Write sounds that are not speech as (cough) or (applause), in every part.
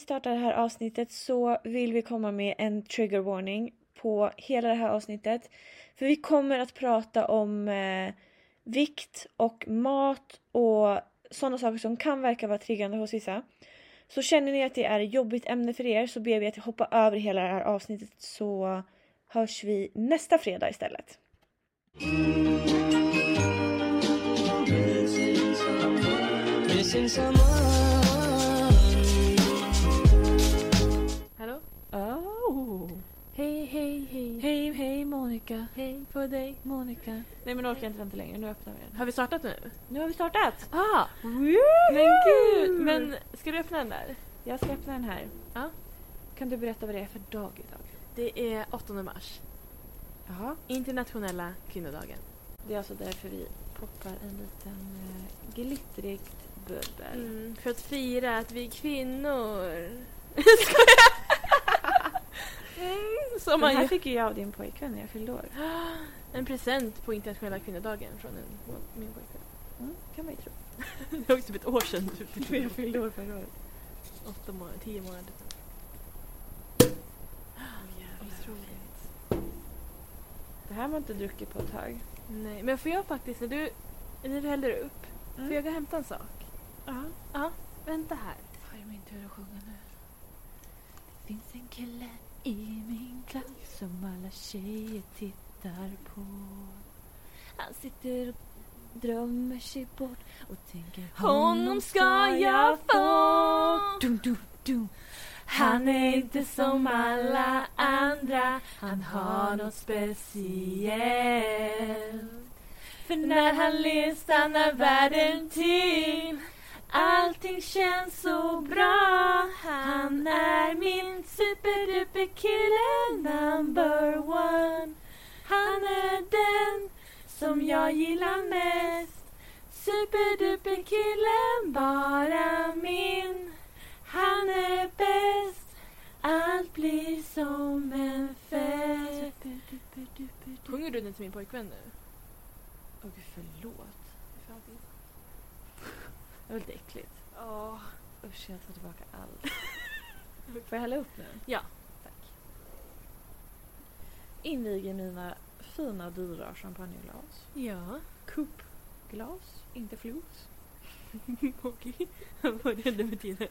startar det här avsnittet så vill vi komma med en trigger warning på hela det här avsnittet. För vi kommer att prata om eh, vikt och mat och sådana saker som kan verka vara triggande hos vissa. Så känner ni att det är ett jobbigt ämne för er så ber vi att hoppa över hela det här avsnittet så hörs vi nästa fredag istället. Hallå? Hej, hej, hej. Hej, hej Monica. Hej på dig. Monica. Nej men nu orkar jag inte vänta längre, nu öppnar vi den. Har vi startat nu? Nu har vi startat! Ah! Men Men gud! Men ska du öppna den där? Jag ska öppna den här. Ja. Kan du berätta vad det är för dag idag? Det är 8 mars. Jaha. Internationella kvinnodagen. Det är alltså därför vi poppar en liten eh, glittrigt bubbel. Mm, för att fira att vi är kvinnor. (laughs) mm, (laughs) som Den man här ju... fick ju jag av din pojkvän när jag fyllde år. (gasps) En present på internationella kvinnodagen från en, min pojkvän. Mm, kan man ju tro. (laughs) Det var också typ ett år sedan du (laughs) Jag fyllde år förra året. Åtta månader, tio månader. Otroligt. Det här har man inte druckit på ett tag. Nej, men får jag faktiskt, när du, när du häller upp, Mm. får jag gå och hämta en sak? Ja. Ja, vänta här. Då är det min tur att sjunga nu. Det finns en kille i min klass som alla tjejer tittar på. Han sitter och drömmer sig bort och tänker Honom ska jag få. Dum, dum, dum. Han är inte som alla andra, han har något speciellt. För när han ler stannar världen till. Allting känns så bra. Han är min superduper kille number one. Han är den som jag gillar mest. Superduper killen, bara min. Han är bäst. Allt blir som en fest. Sjunger du den till min pojkvän nu? Åh gud, förlåt. Det var lite äckligt. Ja. Usch, jag tar tillbaka allt. (laughs) Får jag hälla upp nu? Ja. Tack. Inviger mina fina dyra champagneglas. Ja. Coupglas, inte flot. (laughs) Okej. Vad det nu betyder.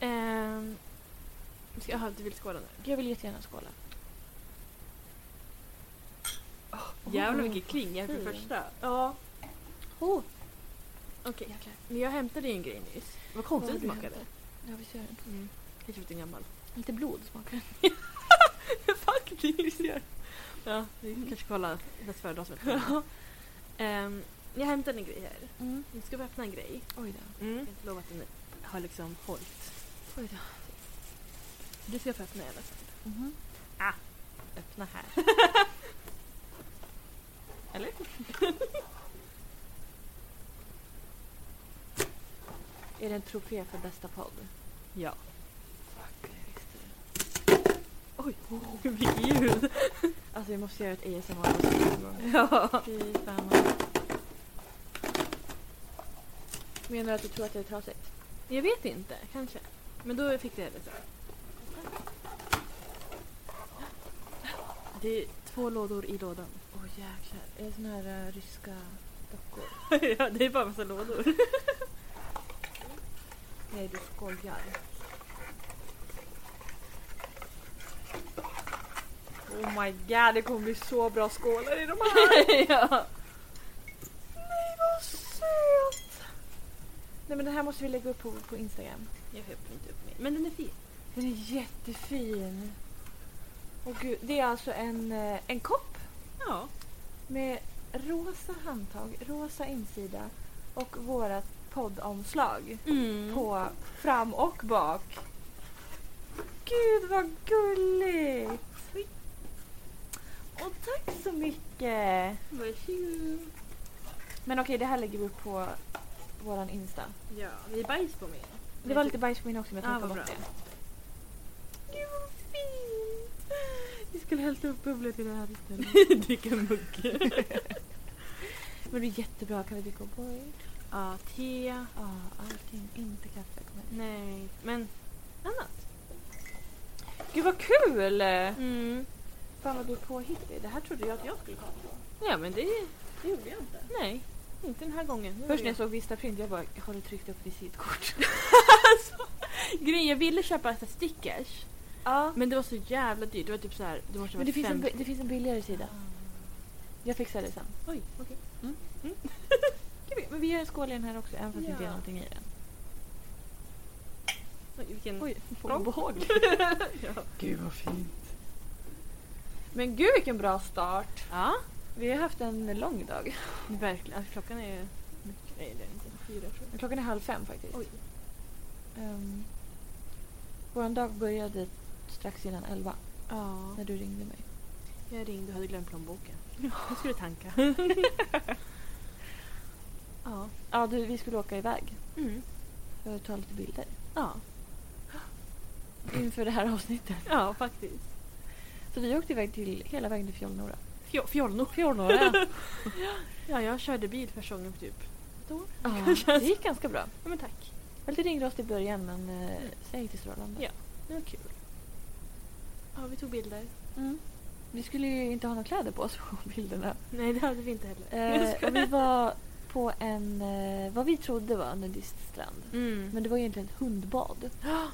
Ehm, ska jag ha, du vill skåla nu? Jag vill jättegärna skåla. Jävlar vilket kling jag för fin. första. Ja. Oh. Okej. Jäklar. Men jag hämtade ju en grej nyss. Vad Vad konstigt har det du smakade. hämtat? Ja, visst gör den. Mm. Det är gammal. Lite blod smakar Faktiskt. (laughs) Ja, vi kan kanske kolla bäst före ett um, Jag hämtade en grej här. mm. Nu ska vi öppna en grej. Oj då. Mm. Jag lovar att den har liksom hållit. Oj då. Du ska få öppna i alla fall. Mhm. Ah. Öppna här. (laughs) Eller? (laughs) Är det en trofé för bästa podd? Ja. Fuck, jag visste det. Oj, vilket ljud. Alltså vi måste göra ett ASMR-avsnitt. Ja. Fy fan. Menar du att du tror att det är trasigt? Jag vet inte, kanske. Men då fick det det så. Det är två lådor i lådan. Åh jäklar. Är det såna här uh, ryska dockor? (laughs) ja, det är bara massa lådor. (laughs) Nej, du skojar. Oh my god, det kommer bli så bra skålar i de här! (laughs) ja. Nej, vad söt! Nej men den här måste vi lägga upp på, på Instagram. Jag öppnar inte upp mer. Men den är fin. Den är jättefin. Och gud, det är alltså en, eh, en kopp Ja. med rosa handtag, rosa insida och vårat poddomslag Mm. på fram och bak. Gud vad gulligt! Och tack så mycket! Varsågod. Men okej, det här lägger vi upp på våran Insta. Ja, det är bajs på mig. Det var lite bajs på min också men jag Ah, bort det. Gud vad fint! Vi skulle hällt upp bubblor till det här istället. (laughs) Dricka mugg. (laughs) Men det är jättebra, kan vi dricka O'boy? Ja, te. Ja, allting. Inte kaffe. Nej, men... Ah, Gud vad kul! Mm. Fan vad du är påhittig. Det här trodde jag att jag skulle komma på. Ja men det, Det gjorde jag inte. nej. Inte den här gången. Var Först när jag såg Vistaprint jag bara, har du tryckt upp visitkort? (laughs) Grejen, jag ville köpa så stickers. Ja. Men det var så jävla dyrt. Det var typ så här, det måste Men det finns, en, 50. bi- det finns en billigare sida. Jag fixar det sen. Oj, okej. Mm. (laughs) Gud, Men vi gör en skål i den här också, även fast det inte är någonting i den. Oj, vilken... Oj, Bra. obehagligt. (laughs) ja. Gud vad fint. Men gud vilken bra start. ja, Vi har haft en lång dag. verkligen. Alltså, klockan är mycket. Nej, det är inte. Fyra tror jag. Klockan är halv fem faktiskt. Oj. Um, Vår dag började strax innan elva Ja. när du ringde mig. Jag ringde och hade glömt plånboken. Jag skulle tanka. (laughs) ja. Ja, du, vi skulle åka iväg Mm. för att ta lite bilder Ja. inför det här avsnittet. Ja, faktiskt. Så vi åkte iväg till hela vägen till Fjollnora. Fjol- Fjollno. Fjollnora? (laughs) Ja, jag körde bil första gången på typ ett år. ja, (laughs) det gick ganska bra. Ja, men tack. Var lite ringrostigt i början men eh, sen gick det strålande. Ja. Det var kul. Ja, vi tog bilder. Mm. Vi skulle ju inte ha några kläder på oss på (laughs) bilderna. Nej, det hade vi inte heller. Eh, och vi var på en, eh, vad vi trodde var en nudiststrand. Mm. Men det var egentligen ett hundbad. (gasps)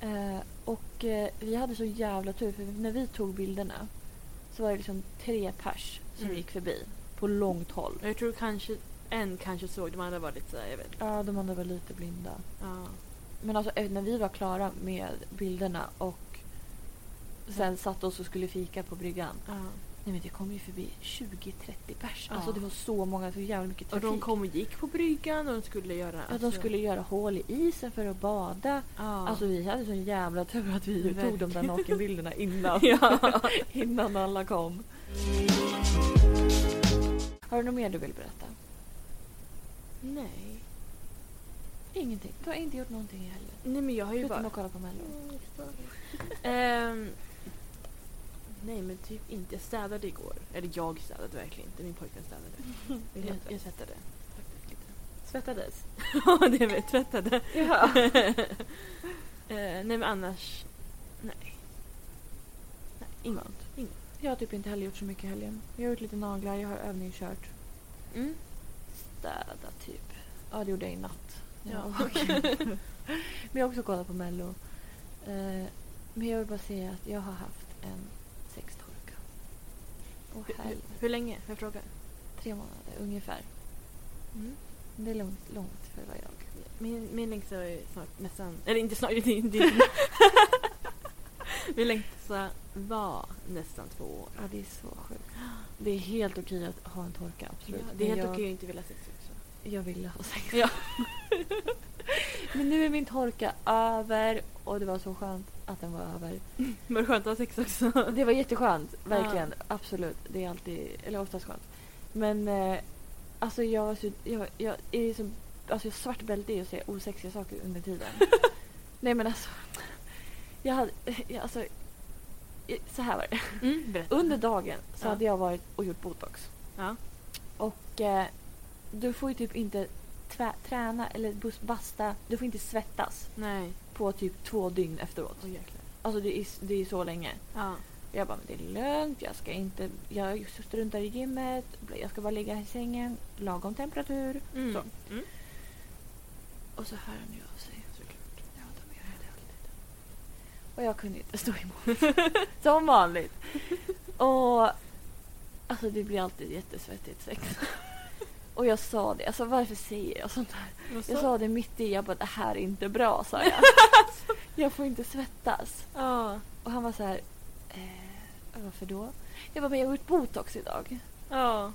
Eh, och eh, vi hade så jävla tur för när vi tog bilderna så var det liksom tre pers som Mm. gick förbi på långt håll. Jag tror kanske en kanske såg, de andra var lite jag vet. Ja, de andra var lite blinda. Ja. Men alltså när vi var klara med bilderna och sen satt oss och skulle fika på bryggan. ja. Nej men det kom ju förbi 20-30 pers. Alltså det var så många, så jävla mycket Och trafik. de kom och gick på bryggan och de skulle göra... Ja, de alltså- skulle göra hål i isen för att bada. Ja. Alltså vi hade sån jävla tur att vi tog de där nakenbilderna innan. (laughs) Ja. (laughs) innan alla kom. Har du något mer du vill berätta? Nej. Ingenting. Du har inte gjort någonting i helgen. Nej men jag har ju Förutom bara... att kolla på Mello. Ehm, nej men typ inte. Jag städade igår. Eller jag städade verkligen inte. Min pojkvän städade. (laughs) Jag, jag tvättade. Svettades? (laughs) Ja, det vet tvättade. Ja. (laughs) Eh, nej men annars... Nej. Nej, inget. Inget. Jag har typ inte heller gjort så mycket i helgen. Jag har gjort lite naglar, jag har övningskört. Mm. Städa typ. Ja, det gjorde jag i natt. Ja. Men jag har också kollat på Mello. Eh, men jag vill bara säga att jag har haft en. Åh Hur, hur, länge? Jag fråga? Tre månader ungefär. Mm. Det är långt, långt för vad jag. Min, min längsta är snart nästan... Eller inte snart, (laughs) det är inte- min längsta var nästan två år. Ja, det är så sjukt. Det är helt okej att ha en torka, absolut. det är helt jag, okej att inte vilja ha sex också. Jag ville ha sex. Ja. (laughs) Men nu är min torka över och det var så skönt att den var över. (laughs) Men det skönt att ha sex också. Det var jätteskönt, verkligen. Absolut. Det är alltid, eller oftast skönt. Men eh, alltså jag var så, jag, jag är så, alltså jag svart bälte i att säga osexiga saker under tiden. (laughs) Nej men alltså. Jag hade, jag, alltså. eh, Så här var det. Mm. Under dagen så Ja. hade jag varit och gjort botox. Ja. Och eh, du får ju typ inte tvä, träna eller basta. Du får inte svettas Nej. På typ två dygn efteråt. Jäklar. Alltså det är, det är så länge. Ja. Jag bara, men det är lugnt. Jag ska inte, jag struntar i gymmet. Jag ska bara ligga i sängen. Lagom temperatur. Mm. Så. Mm. Och så hör han ju av sig. Såklart. Ja, de gör det alltid. Och jag kunde inte stå emot. (laughs) Som vanligt. (laughs) Och alltså det blir alltid jättesvettigt sex. Och jag sa det, alltså varför säger jag sånt här? Vad Jag sa det mitt i, jag bara det här är inte bra sa jag. (laughs) jag får inte svettas. Ja. Och han var så här, eh, varför då? Jag bara, men jag har gjort botox idag. Ja.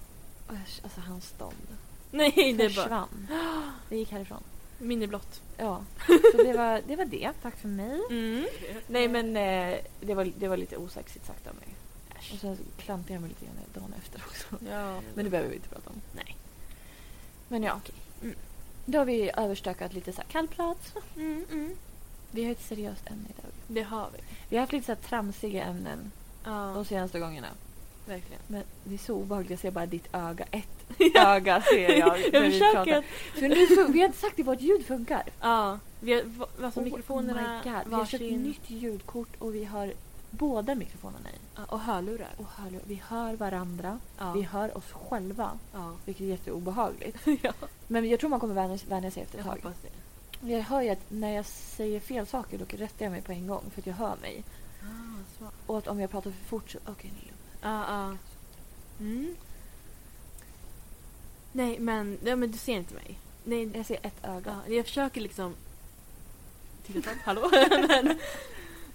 Jag, alltså hans stånd Nej, det är bara... försvann. Det gick härifrån. Minneblott. Ja, så det var, det var det. Tack för mig. Mm. Nej men eh, det, var, det var lite osexigt sagt av mig. Och sen klantade jag mig lite grann dagen efter också. Ja. Men det behöver vi inte prata om. Nej. Men ja, okej. Mm. Då har vi överstökat lite så här kallprat. Mm, mm. Vi har ett seriöst ämne idag. Det har vi. Vi har haft lite så här tramsiga ämnen Ja, de senaste gångerna. verkligen. Men det är så obehagligt. Jag ser bara ditt öga. Ett (laughs) öga ser jag. när jag vi försöker att... Nu så, vi har inte sagt till vårt ljud funkar. Ja. Vi har, alltså mikrofonerna oh my God. Vi har köpt nytt ljudkort och vi har båda mikrofonerna i. Ja, och hörlurar. Och hör, vi hör varandra, Ja. vi hör oss själva. ja. Vilket är jätteobehagligt. (laughs) ja. Men jag tror man kommer vänja, vänja sig efter ett Jag tag. det. Jag hör ju att när jag säger fel saker då rättar jag mig på en gång för att jag hör mig. Ah. Och att om jag pratar för fort så... Okej, nu lugn. Ja, ja. Mm. Nej, men, ja, men du ser inte mig. Nej, Jag ser ett öga. ja, jag försöker liksom titta. (laughs) Hallå? (laughs) men,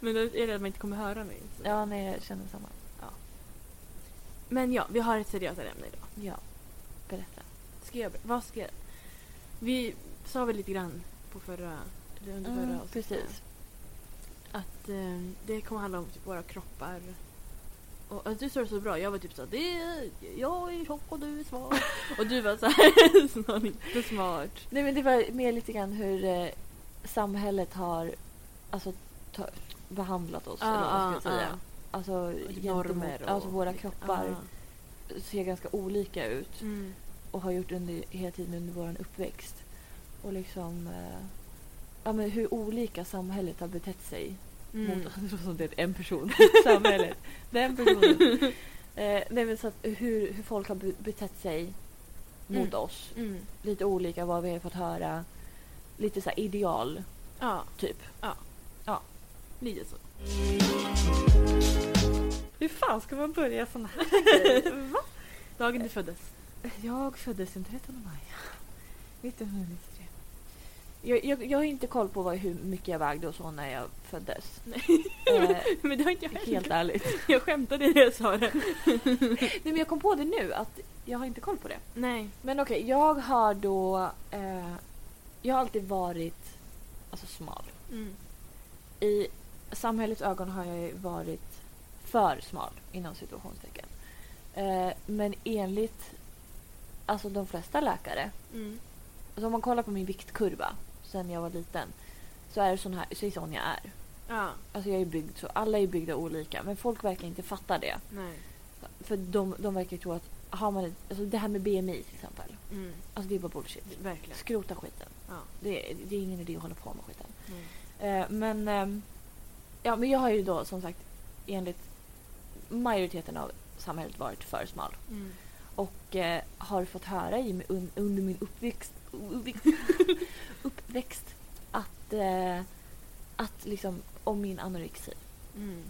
men då är det att man inte kommer höra mig. Så. Ja, nej, jag känner samma. Men ja, vi har ett seriösare ämne idag. Ja. Berätta. Ska jag, vad ska jag... Vi sa väl lite grann på förra, eller under förra Mm, avsnittet precis. att eh, det kommer handla om typ våra kroppar. Och alltså, du sa det så bra. Jag var typ så här, det jag är tjock och du är svag. och du var så här, (laughs) så inte smart. Nej, men det var mer lite grann hur eh, samhället har alltså, behandlat oss. eller vad man ska säga. Alltså, Typ gentemot, normer och- alltså våra kroppar Ja. ser ganska olika ut Mm. och har gjort under, hela tiden under vår uppväxt. Och liksom eh, ja, men hur olika samhället har betett sig Mm. mot (laughs) det som det är en person. samhället. Den personen. (laughs) eh, nej, men så hur, hur folk har be- betett sig mot Mm. oss. Mm. Lite olika vad vi har fått höra. Lite så här ideal, Ja, typ. Lite så. Hur fan ska man börja sån här (laughs) Va? Dagen du föddes. Jag föddes den 13 maj 1993. Jag, jag, jag har inte koll på vad, hur mycket jag vägde och så när jag föddes. (laughs) Nej. Eh, men det har inte jag heller. helt ärligt. (laughs) Jag skämtade när jag sa det. Nej, men jag kom på det nu att jag har inte koll på det. Nej. Men okej, jag har då... Eh, jag har alltid varit alltså, smal. Mm. I samhällets ögon har jag ju varit för smal inom situationstecken. Eh, men enligt alltså de flesta läkare, Mm. alltså om man kollar på min viktkurva sen jag var liten så är det sån här, så är sån jag är. Ja, Alltså jag är byggd så, alla är byggda olika men folk verkar inte fatta det. nej. För de, de verkar tro att har man alltså det här med BMI till exempel, Mm. alltså det är bara bullshit. Verkligen. Skrota skiten. Ja. Det, är- det är ingen idé att hålla på med skiten. Nej. Eh, men, ehm, ja, men jag har ju då som sagt enligt majoriteten av samhället varit för smal. Mm. Och eh, har fått höra i, un, under min uppväxt, (laughs) uppväxt, att, eh, att liksom, om min anorexi. Mm.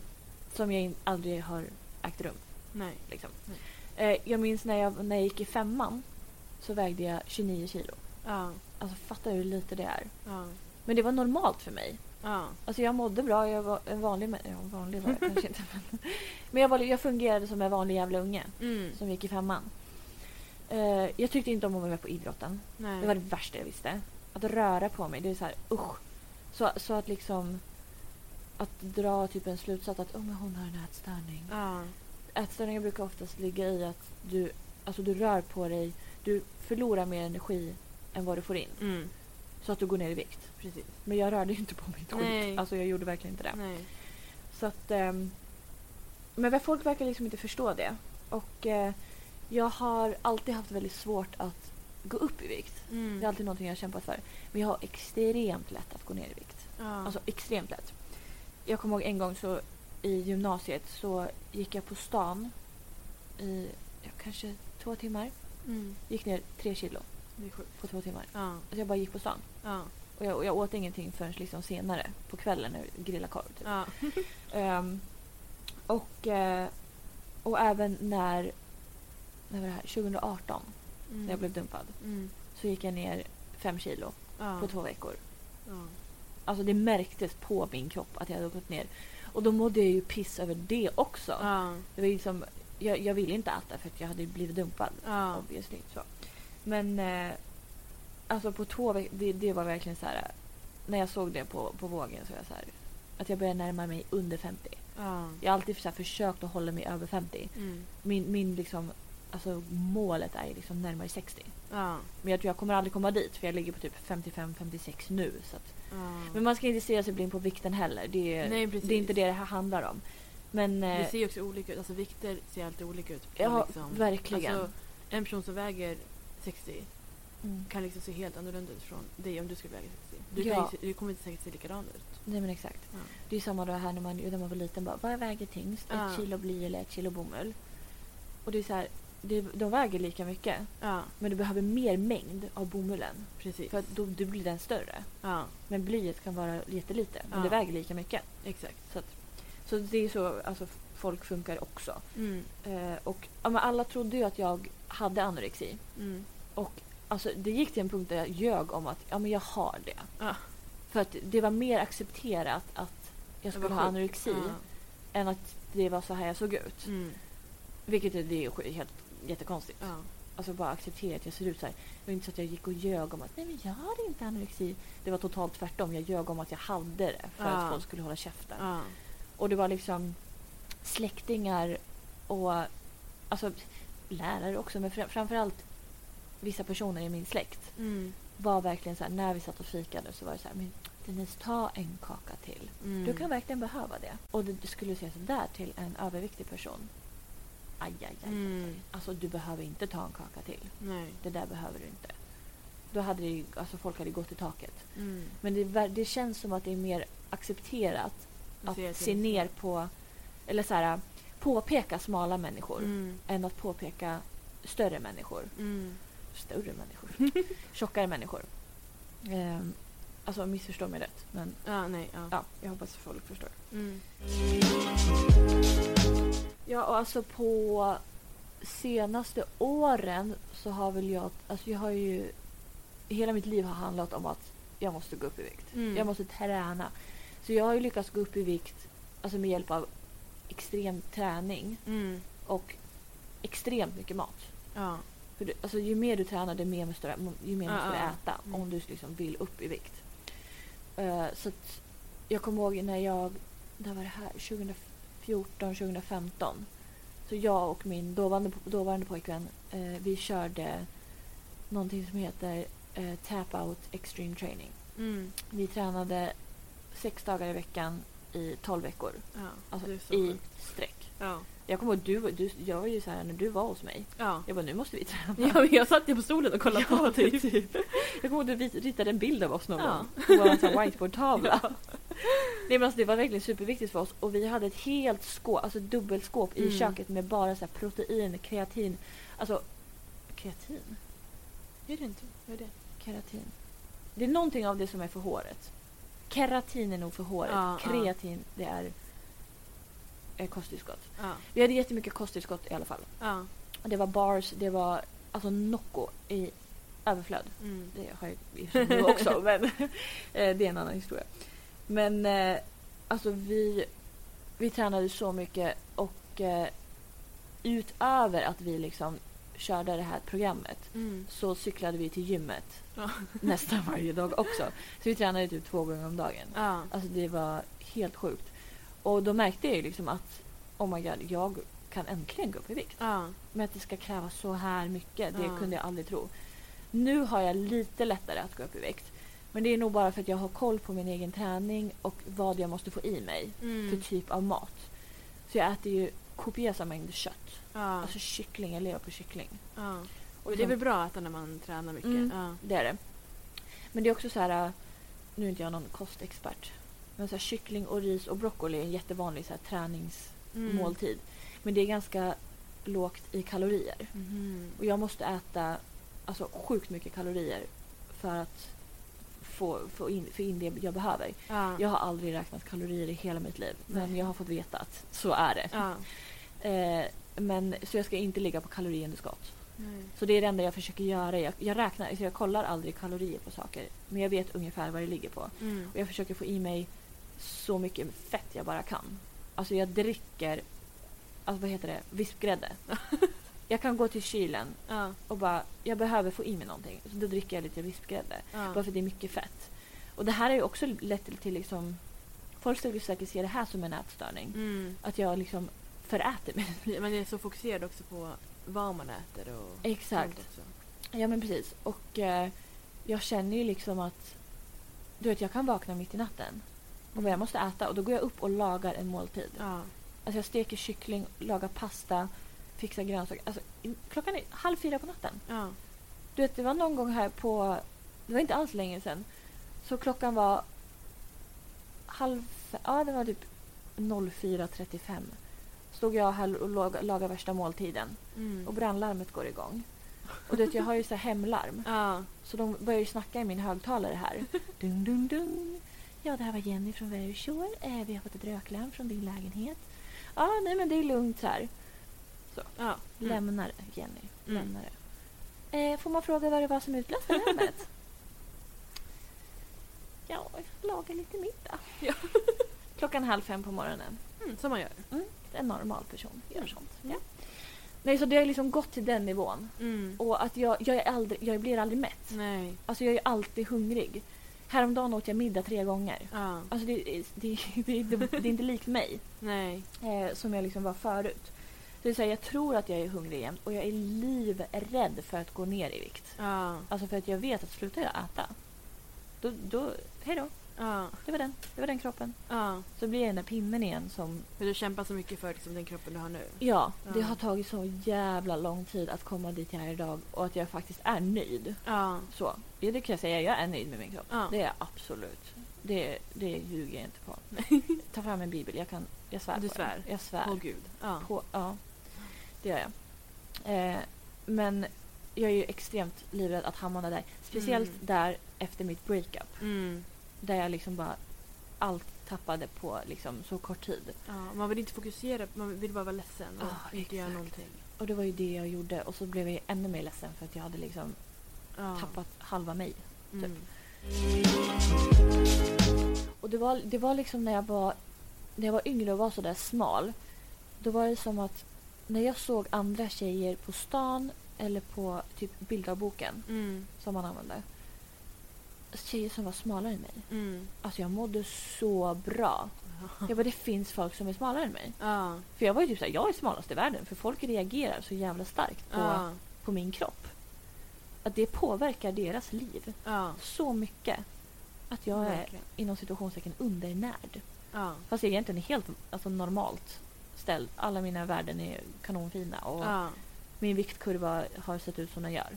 Som jag in, aldrig har ägt rum. Nej. Liksom. Nej. Eh, jag minns när jag, när jag gick i femman så vägde jag 29 kilo. Ja. Alltså fattar du hur lite det är? Ja. Men det var normalt för mig. Ja. Alltså jag mådde bra, jag var en vanlig ja, vanlig var jag kanske inte. (laughs) Men, men jag, var, jag fungerade som en vanlig jävla unge Mm. som gick i femman. Eh, jag tyckte inte om att vara med på idrotten. Nej. Det var det värsta jag visste. Att röra på mig, det är så här usch. Så, så att liksom att dra typ en slutsats att oh, men hon har en ätstörning. Ja. Ätstörningar brukar oftast ligga i att du, alltså du rör på dig, du förlorar mer energi än vad du får in. Mm. Så att du går ner i vikt. Precis. Men jag rörde inte på mig ett Nej. skit. Alltså jag gjorde verkligen inte det. Nej. Så att, ehm, men folk verkar liksom inte förstå det. Och eh, jag har alltid haft väldigt svårt att gå upp i vikt. Mm. Det är alltid någonting jag har kämpat för. Men jag har extremt lätt att gå ner i vikt. Ja. Alltså extremt lätt. Jag kommer ihåg en gång så i gymnasiet så gick jag på stan i ja, kanske två timmar. mm. Gick ner tre kilo Det är sjukt. på två timmar. Ja. Alltså jag bara gick på stan. Ja. Och jag, och jag åt ingenting förrän liksom senare på kvällen när jag grillade korv. Typ. Ja. (laughs) Ehm, och, eh, och även när, när var det här? 2018 Mm. när jag blev dumpad Mm. så gick jag ner fem kilo Ja. på två veckor. Ja. Alltså det märktes på min kropp att jag hade gått ner. Och då mådde jag ju piss över det också. Ja. Det var liksom, jag, jag ville inte äta för att jag hade blivit dumpad. Ja. Obviously, så. Men eh, alltså på två veckor, det, det var verkligen så här. När jag såg det på, på vågen så var jag så här. Att jag började närma mig under 50. Ja. Jag har alltid så här, försökt att hålla mig över 50. Mm. Min, min liksom, alltså målet är liksom närmare 60. Ja. Men jag tror jag kommer aldrig komma dit för jag ligger på typ 55-56 nu. Så att, men man ska inte stirra sig blind på vikten heller. Det är, Nej, det är inte det det här handlar om. Men Det eh, ser ju också olika ut. Alltså vikter ser alltid olika ut. ja, liksom. verkligen. Alltså, en person som väger 60 Mm. kan liksom se helt annorlunda ut från dig om du skulle väga 60. Du, Ja. ju, du kommer inte säkert se likadan ut. Nej men exakt. Ja. Det är samma då här när man, när man var liten. Bara, vad väger tyngst? Ja. Ett kilo bly eller ett kilo bomull? Och det är så här, det, de väger lika mycket. Ja, Men du behöver mer mängd av bomullen. precis. För att då, då blir den större. Ja, Men blyet kan vara jättelite. Men Ja. det väger lika mycket. exakt. Så, att, så det är så alltså, folk funkar också. Mm. Eh, och ja, alla trodde ju att jag hade anorexi. Mm. Och alltså, det gick till en punkt där jag ljög om att ja, men jag har det. Ja. För att det var mer accepterat att jag skulle ha anorexi Ja. än att det var så här jag såg ut. Mm. Vilket är, det är helt jättekonstigt. Ja. Alltså bara acceptera att jag ser ut så här. Det var inte så att jag gick och ljög om att nej men jag har inte anorexi. Det var totalt tvärtom. Jag ljög om att jag hade det för Ja. att folk skulle hålla käften. Ja. Och det var liksom släktingar och alltså lärare också men fram- framförallt vissa personer i min släkt Mm. var verkligen så här när vi satt och fikade så var det så här men Denise ta en kaka till. Mm. Du kan verkligen behöva det. Och det, skulle säga så där till en överviktig person. Aj, aj, aj. Mm. Alltså du behöver inte ta en kaka till. Nej. Det där behöver du inte. Då hade det, ju- alltså folk hade gått i taket. Mm. Men det, det känns som att det är mer accepterat att se ner på, eller så här, påpeka smala människor Mm. än att påpeka större människor. Mm. Större människor. (laughs) Tjockare människor. Ehm, alltså missförstå mig rätt. Men Ja, nej. Ja. ja, jag hoppas att folk förstår. Mm. Ja, och alltså på senaste åren så har väl jag... Alltså jag har ju... Hela mitt liv har handlat om att jag måste gå upp i vikt. Mm. Jag måste träna. Så jag har ju lyckats gå upp i vikt alltså med hjälp av extrem träning Mm. och extremt mycket mat. Ja. För du, alltså, ju mer du tränar, det mer måste du, ju mer Ja, måste du äta Mm. om du liksom vill upp i vikt. Eh, så att jag kommer ihåg när jag... När var det här? 2014, 2015. Så jag och min dåvarande, dåvarande pojkvän, eh, vi körde någonting som heter eh, Tap Out Extreme Training. Mm. Vi tränade sex dagar i veckan i 12 veckor. Ja. Alltså i sträck. Ja. Jag kommer ihåg, du, du, jag var ju så här när du var hos mig. Ja. Jag bara, nu måste vi träna. Ja, jag satt ju på stolen och kollade på typ. Jag kommer ihåg att du ritade en bild av oss någon gång på vår (laughs) whiteboardtavla. Nej, men alltså, det var verkligen superviktigt för oss och vi hhade ett helt skåp, alltså dubbelskåp i Mm. köket med bara så här protein, kreatin. Alltså, kreatin? Är det inte? Vad är det? Keratin. Det är någonting av det som är för håret. Keratin är nog för håret. Ja, ja. Kreatin, det är eh, kosttillskott. Ja. Vi hade jättemycket kosttillskott i alla fall. Ja. Det var bars, det var alltså Nocco i överflöd. Mm. Det har jag nu också, (laughs) men eh, det är en annan historia. Men eh, alltså vi, vi tränade så mycket och eh, utöver att vi liksom körde det här programmet Mm. så cyklade vi till gymmet Ja. (laughs) nästan varje dag också. Så vi tränade typ två gånger om dagen. Ja. Alltså det var helt sjukt. Och då märkte jag ju liksom att oh my god, jag kan äntligen gå upp i vikt. Ja. Men att det ska krävas så här mycket, det kunde jag aldrig tro. Nu har jag lite lättare att gå upp i vikt. Men det är nog bara för att jag har koll på min egen träning och vad jag måste få i mig Mm. för typ av mat. Så jag äter ju kopiösa mängder kött. Ja. Alltså kyckling, jag lever på kyckling. ja. Och det är väl bra att äta när man tränar mycket. Mm. Ja. Det är det. Men det är också så här, nu är inte jag någon kostexpert, men så här, kyckling och ris och broccoli är en jättevanlig så här, träningsmåltid. Men det är ganska lågt i kalorier. Mhm. Och jag måste äta alltså, sjukt mycket kalorier för att få, få, in, få in det jag behöver. Ja. Jag har aldrig räknat kalorier i hela mitt liv, men Nej. jag har fått veta att så är det. Ja. Eh, men, så jag ska inte ligga på kaloriunderskott. Nej. Så det är det enda jag försöker göra. Jag, jag räknar, så jag kollar aldrig kalorier på saker. Men jag vet ungefär vad det ligger på. Mm. Och jag försöker få i mig så mycket fett jag bara kan. Alltså jag dricker, alltså vad heter det, vispgrädde. (laughs) jag kan gå till kylen Ja. och bara, jag behöver få i mig någonting. Så då dricker jag lite vispgrädde. Ja. Bara för det är mycket fett. Och det här är ju också till, till liksom, folk skulle säkert se det här som en ätstörning. Mm. Att jag liksom föräter mig. Man är så fokuserad också på vad man äter och Exakt. Ja men precis. Och eh, jag känner ju liksom att du vet jag kan vakna mitt i natten och vad jag måste äta och då går jag upp och lagar en måltid. Ja. Alltså jag steker kyckling, lagar pasta, fixar grönsaker. Alltså, klockan är halv fyra på natten. Ja. Du vet, det var någon gång här på... Det var inte alls länge sedan. Så klockan var halv... Ja, det var typ 04.35. Stod jag här och lag- lagade värsta måltiden. Mm. Och brandlarmet går igång. Och du vet, jag har ju så här hemlarm. (laughs) Ja. Så de börjar ju snacka i min högtalare här. (laughs) Dung, dung, dung. Ja, det här var Jenny från Very Shore. Eh, vi har fått ett röklarm från din lägenhet. Ja, nej men det är lugnt så här. ja. Mm. Lämnar Jenny. Mm. Lämnar det. Eh, får man fråga vad det var som utlöste larmet? (laughs) ja, laga lite middag. Ja. Klockan halv fem på morgonen. Mm, som man gör. En normal person gör sånt. Mm. Ja. Nej, så det har liksom gått till den nivån. Mm. Och att jag, jag, är aldrig, jag blir aldrig mätt. Nej. Alltså jag är alltid hungrig. Häromdagen åt jag middag tre gånger. Ja. Alltså det, är- det, det, det, är inte likt mig Nej. eh, som jag liksom var förut. Så det är så här, jag tror att jag är hungrig jämt och jag är livrädd för att gå ner i vikt. Ja. Alltså för att jag vet att slutar jag äta, då, då hej då. Ja. Det var den. Det var den kroppen. Ja. Så blir jag den där pinnen igen som, För du kämpar så mycket för liksom, den kroppen du har nu. ja, det Ja. har tagit så jävla lång tid att komma dit jag är idag och att jag faktiskt är nöjd. Ja. Så, ja, det kan jag säga. Jag är nöjd med min kropp. Ja. Det är jag absolut. Det, det ljuger jag inte på. (laughs) Ta fram en bibel. Jag, kan, jag svär Du på svär? det. Jag svär. Åh gud. Ja. På, ja, det gör jag. Eh, men jag är ju extremt livrädd att hamna där. Speciellt Mm. där efter mitt breakup. Mm. Där jag liksom bara allt tappade på liksom så kort tid. ja. Man vill inte fokusera, man vill bara vara ledsen och Ja, inte göra exakt. någonting. Och det var ju det jag gjorde. Och så blev jag ännu mer ledsen för att jag hade liksom Ja. tappat halva mig. Mm. Och det var, det var liksom när jag var när jag var yngre och var så där smal. Då var det som att när jag såg andra tjejer på stan eller på typ bildavboken Mm. som man använde. Tjejer som var smalare än mig. Mm. Alltså jag mådde så bra. Jag bara, det finns folk som är smalare än mig. Ja. För jag var ju typ såhär, jag är smalast i världen. För folk reagerar så jävla starkt på, Ja. på min kropp. Att det påverkar deras liv Ja. så mycket. Att jag är Verkligen. inom situationstecken undernärd. Ah. Ja. Fast jag egentligen är helt alltså, normalt ställd. Alla mina värden är kanonfina och min viktkurva har sett ut som den gör.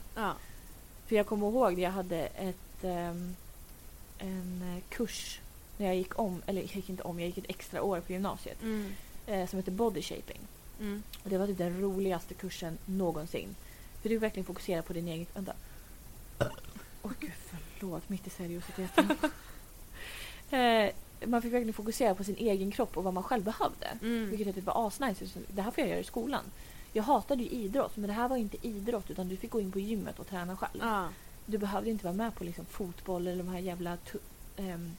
För jag kommer ihåg jag hade ett, en eh, kurs när jag gick om, eller jag gick inte om, jag gick ett extra år på gymnasiet Mm. eh, som heter body shaping. Mm. Och det var typ den roligaste kursen någonsin. För du verkligen fokuserar på din egen... Vänta. Åh gud, förlåt. Mitt i seriositeten. (laughs) eh, man fick verkligen fokusera på sin egen kropp och vad man själv behövde. Mm. Vilket jag typ var asnice. Det här får jag göra i skolan. Jag hatade ju idrott, men det här var inte idrott utan du fick gå in på gymmet och träna själv. Ja. Du behövde inte vara med på liksom fotboll eller de här jävla ehm,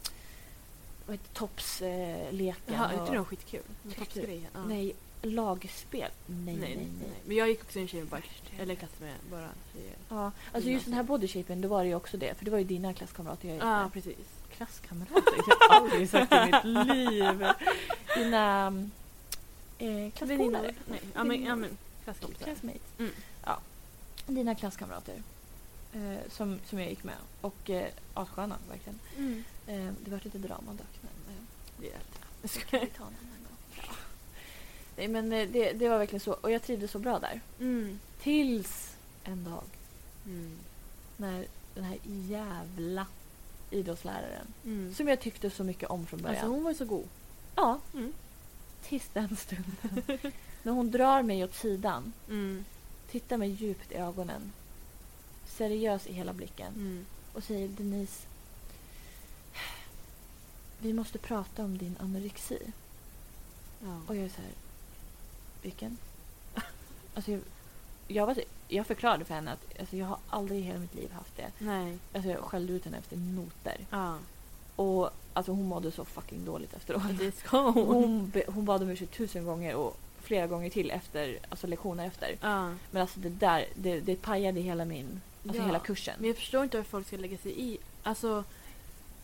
vad heter toppsleken. Jaha, inte det skitkul? Toppsgrejen? Ja. Nej, lagspel. Nej, nej, nej, nej. nej. Men jag gick också i en tjej bara, eller klass med bara tjejer. Ja, alltså just den här bodyshapen, då var det ju också det. För det var ju dina klasskamrater jag gick Ja, med. precis. Klasskamrater? Jag har aldrig sagt i mitt liv. Dina eh, klasspolare. Nej. Ja, men, ja, men klasskompisar. Classmates. Mm. Ja. Dina klasskamrater. Eh, som, som jag gick med. Och eh, assköna, verkligen. Mm. Eh, det var lite drama dock. Men, eh, Det är allt. det kan vi ta en annan gång. Ja. Nej, men eh, det, det var verkligen så. Och jag trivdes så bra där. Mm. Tills en dag Mm. när den här jävla idrottsläraren Mm. som jag tyckte så mycket om från början. Alltså hon var ju så god. ja, Mm. tills den stunden. (laughs) när hon drar mig åt sidan, Mm. tittar mig djupt i ögonen, seriös i hela blicken Mm. och säger Denise, vi måste prata om din anorexi. Ja. Och jag är så här, vilken? (laughs) alltså jag, jag, var, jag förklarade för henne att alltså, jag har aldrig i hela mitt liv haft det. Nej. Alltså jag skällde ut henne efter noter. Ja. Och alltså hon mådde så fucking dåligt efteråt. Det ska hon. Hon, be, hon bad om ursäkt tusen gånger och flera gånger till efter, alltså lektioner efter. Ja. Men alltså det där, det, det pajade hela min, alltså Ja. hela kursen. Men jag förstår inte varför folk ska lägga sig i. Alltså,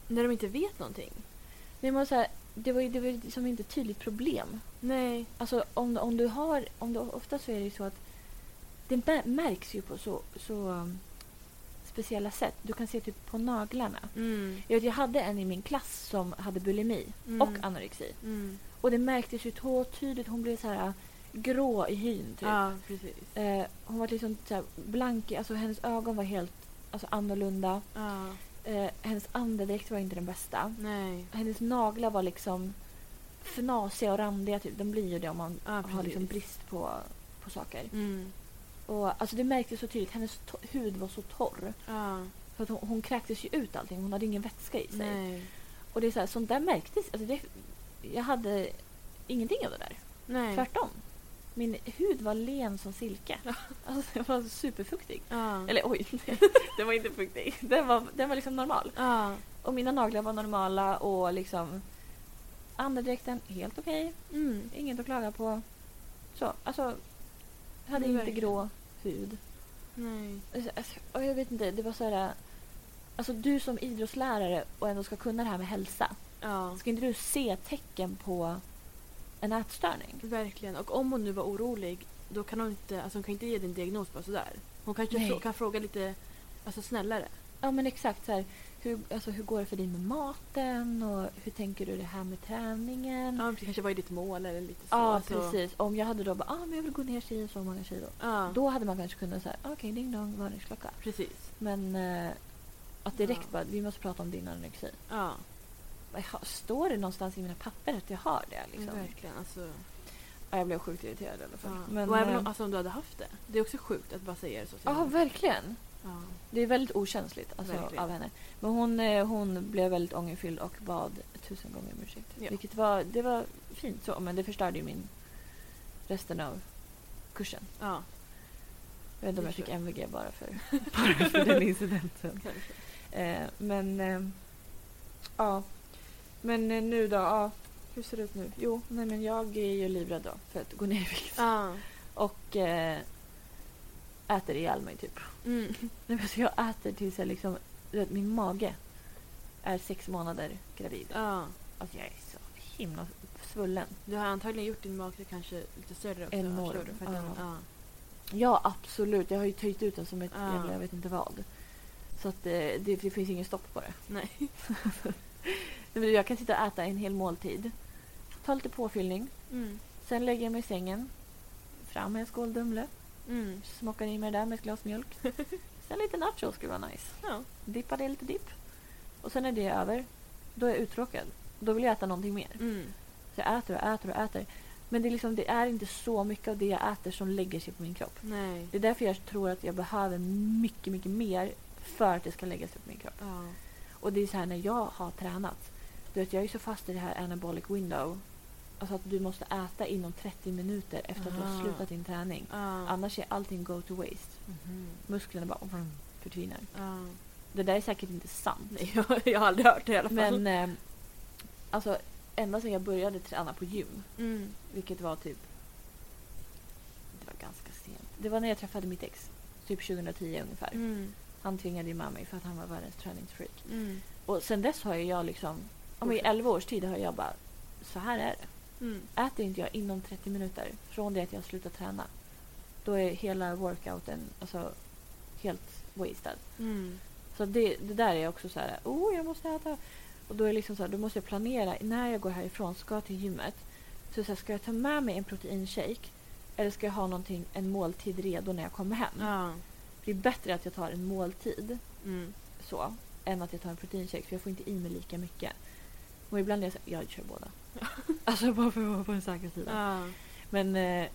när de inte vet någonting. Nej, men så här, det var ju det var ju som inte ett tydligt problem. Nej. Alltså om, om du har, om du, ofta så är det ju så att det mär- märks ju på så, så um, speciella sätt. Du kan se typ på naglarna. Mm. Jag, vet, jag hade en i min klass som hade bulimi Mm. och anorexi. Mm. Och det märktes ju tydligt. Hon blev så här grå i hyn typ. Ja, precis. Eh, hon var liksom så här blank, i- alltså hennes ögon var helt alltså, annorlunda. Ja, Eh, hennes andedräkt var inte den bästa. nej. Hennes naglar var liksom fnasiga och randiga. Typ. De blir ju det om man Ja, har precis. liksom brist på, på saker. Mm. Och, alltså, det märktes så tydligt. Hennes to- hud var så torr. Ja, För att hon, hon kräktes ju ut allting. Hon hade ingen vätska i sig. nej. Och det är så här, sånt där märktes. Alltså det, jag hade ingenting av det där. Nej. Tvärtom. Min hud var len som silke. Alltså, den var superfuktig. Ja. Eller oj, (laughs) den var inte fuktig. Den var, den var liksom normal. Ja. Och mina naglar var normala och liksom andedräkten helt okej. Mm. Inget att klaga på. Så, alltså. Hade inte verkligen. grå hud. Nej. Alltså, alltså, och jag vet inte, det var så här. Alltså du som idrottslärare och ändå ska kunna det här med hälsa. Ja. Ska inte du se tecken på en ätstörning? Verkligen. Och om hon nu var orolig då kan hon inte, alltså hon kan inte ge din diagnos bara sådär. Hon kanske Nej. kan fråga lite alltså, snällare. Ja men exakt så här. Hur, alltså, hur går det för dig med maten och hur tänker du det här med träningen? Ja, det kanske var ditt mål eller lite så. Ja, alltså. precis. Om jag hade då bara, ah, men jag vill gå ner si så många kilo. Ja, Då hade man kanske kunnat säga, okej ding dong, varningsklocka. precis. Men eh, att direkt Ja. bara, vi måste prata om din anorexi. Ja, Står det någonstans i mina papper att jag har det? Liksom? verkligen. Alltså, Ja, jag blev sjukt irriterad i alla fall. ja. Men, och även eh, om, alltså, om du hade haft det. Det är också sjukt att bara säga det så. Ja, verkligen. Det är väldigt okänsligt alltså, av henne. Men hon, eh, hon blev väldigt ångerfylld och bad tusen gånger om ursäkt. Ja. Vilket var, det var fint så, men det förstörde ju min resten av kursen. ja. Jag vet inte om jag fick. MVG bara för, (laughs) bara för den incidenten. Kanske. Eh, men eh, ja. Men eh, nu då, ja. Hur ser det ut nu? Jo, nej men jag är ju livrädd då för att gå ner i vikt. Ja. Och eh, äter ihjäl mig typ. Mm. Nej, men så jag äter tills jag liksom, vet, min mage är sex månader gravid. ja. Alltså jag är så himla svullen. Du har antagligen gjort din mage kanske lite större också. Enorm? För att den, ja. absolut, jag har ju töjt ut den som ett Ja. jävla jag vet inte vad. Så att eh, det, det finns ingen stopp på det. Nej. (laughs) (laughs) Nej, Jag kan sitta och äta en hel måltid. Ta lite påfyllning. Mm. Sen lägger jag mig i sängen. Fram med en skål Dumle. Mm. Smockar i mig det där med ett glas mjölk. (laughs) Sen lite nachos skulle vara nice. Ja. Dippa det lite dipp. Och sen är det över. Då är jag uttråkad. Då vill jag äta någonting mer. Mm. Så jag äter och äter och äter. Men det är, liksom, det är inte så mycket av det jag äter som lägger sig på min kropp. Nej. Det är därför jag tror att jag behöver mycket, mycket mer för att det ska lägga sig på min kropp. Ja. Och det är så här när jag har tränat. Du vet, jag är så fast i det här anabolic window. Alltså att du måste äta inom 30 minuter efter att du har Aha. slutat din träning. Ja. Annars är allting go to waste. Mhm. Musklerna bara vroom, försvinner. Ja. Det där är säkert inte sant. Nej, (laughs) jag, jag har aldrig hört det i alla fall. Men eh, alltså ända sedan jag började träna på gym. Mm. Vilket var typ... Det var ganska sent. Det var när jag träffade mitt ex. Typ 2010 ungefär. Mm. Han tvingade ju med mig för att han var världens träningsfreak. Mm. Och sen dess har ju jag liksom... Om i 11 års tid har jag bara... Så här är det. Mm. Äter inte jag inom 30 minuter från det att jag slutar träna. Då är hela workouten alltså, helt wasted. Mm. Så det, det där är också så här, oh jag måste äta. Och då är liksom så här, då måste jag planera när jag går härifrån, ska till gymmet. Så, så här, ska jag ta med mig en proteinshake? Eller ska jag ha någonting, en måltid redo när jag kommer hem? Ja. Det är bättre att jag tar en måltid Mm. så, än att jag tar en proteinshake för jag får inte i mig lika mycket. Och ibland är jag så här, jag kör båda. (laughs) alltså bara för att vara på den säkra sidan. Ja. Men eh,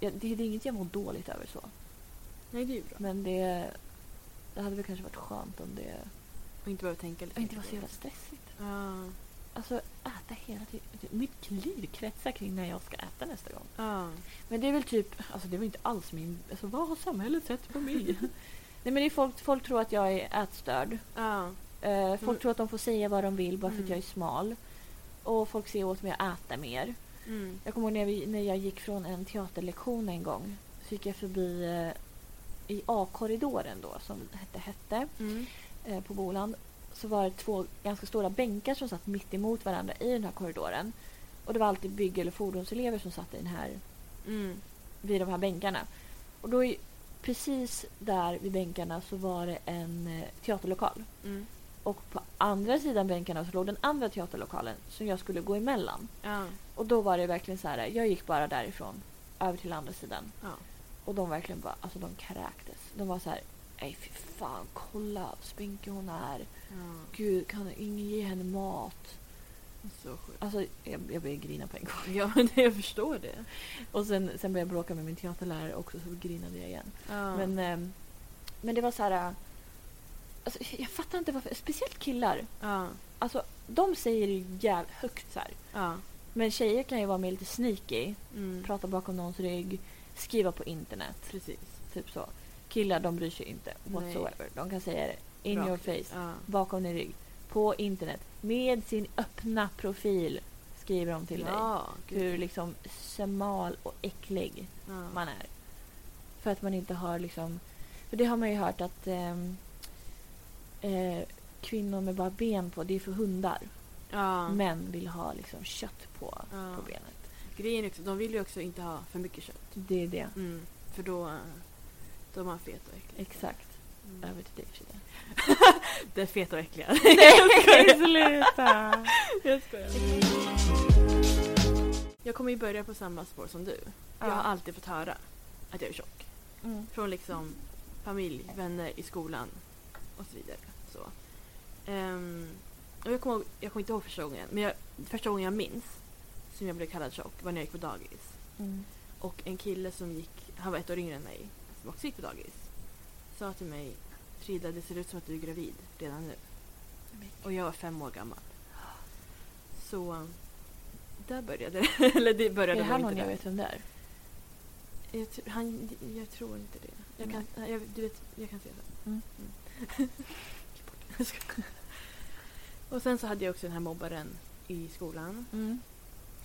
det, det är inget jag mår dåligt över så. Nej, det är ju bra. Men det, det hade väl kanske varit skönt om det Och inte behöva tänka lite. inte var så jävla stressigt. Ja. Alltså äta hela tiden. Mitt liv kretsar kring när jag ska äta nästa gång. Ja. Men det är väl typ, alltså det var inte alls min, alltså vad har samhället sett på mig? (laughs) Nej men det folk, folk tror att jag är ätstörd. Ja. Eh, folk Mm. tror att de får säga vad de vill bara för att Mm. jag är smal. Och folk ser åt mig att äta mer. Mm. Jag kommer ihåg när, vi, när jag gick från en teaterlektion en gång. Så gick jag förbi eh, i A-korridoren då, som hette Hette, Mm. eh, på Boland. Så var det två ganska stora bänkar som satt mitt emot varandra i den här korridoren. Och det var alltid bygg eller fordonselever som satt i den här, Mm. vid de här bänkarna. Och då i, precis där vid bänkarna så var det en eh, teaterlokal. Mm. Och på andra sidan bänkarna så låg den andra teaterlokalen som jag skulle gå emellan. Ja. Och då var det verkligen så här, jag gick bara därifrån över till andra sidan. Ja. Och de verkligen bara, alltså de kräktes. De var så här, nej fy fan, kolla vad spinkig hon är. ja. Gud, kan ingen ge henne mat? Så sjukt. Alltså jag, jag började grina på en gång. Ja, men jag förstår det. Och sen, sen började jag bråka med min teaterlärare också så grinade jag igen. Men, ehm, men det var så här... Alltså, jag fattar inte varför. Speciellt killar. ja. Alltså, de säger det jävligt högt så här. Ja. Men tjejer kan ju vara mer lite sneaky. Mm. Prata bakom någons rygg. Skriva på internet. Precis. Typ så. Killar de bryr sig inte Nej. whatsoever. De kan säga det in Rakt your face. Ja. Bakom din rygg. På internet. Med sin öppna profil. Skriver de till dig. Ja, gud. Hur liksom smal och äcklig ja. man är. För att man inte har liksom... För det har man ju hört att ehm, eh, kvinnor med bara ben på, det är för hundar. ja. Män vill ha liksom kött på, Ja. på benet. Grejen är också, de vill ju också inte ha för mycket kött. Det är det. Mm. För då, då är man fet och äcklig. Exakt. Mm. Över till dig Frida. Det är fet och äckliga. (laughs) Nej, sluta! Jag skojar. Jag kommer ju börja på samma spår som du. Jag har Ja. alltid fått höra att jag är tjock. Mm. Från liksom familj, vänner i skolan och så vidare. Så. Ehm, och jag, kommer, jag kommer inte ihåg första gången, men jag, första gången jag minns som jag blev kallad tjock var när jag gick på dagis. Mm. Och en kille som gick, han var ett år yngre än mig, som också gick på dagis, sa till mig Frida, det ser ut som att du är gravid redan nu. Och jag var fem år gammal. Så där började det. (laughs) Eller det Är började det här någon jag vet vem det är? Jag, han, jag tror inte det. Jag kan, jag, du vet, jag kan se det. Mm. Klipp Jag. (laughs) Och sen så hade jag också den här mobbaren i skolan. Mm.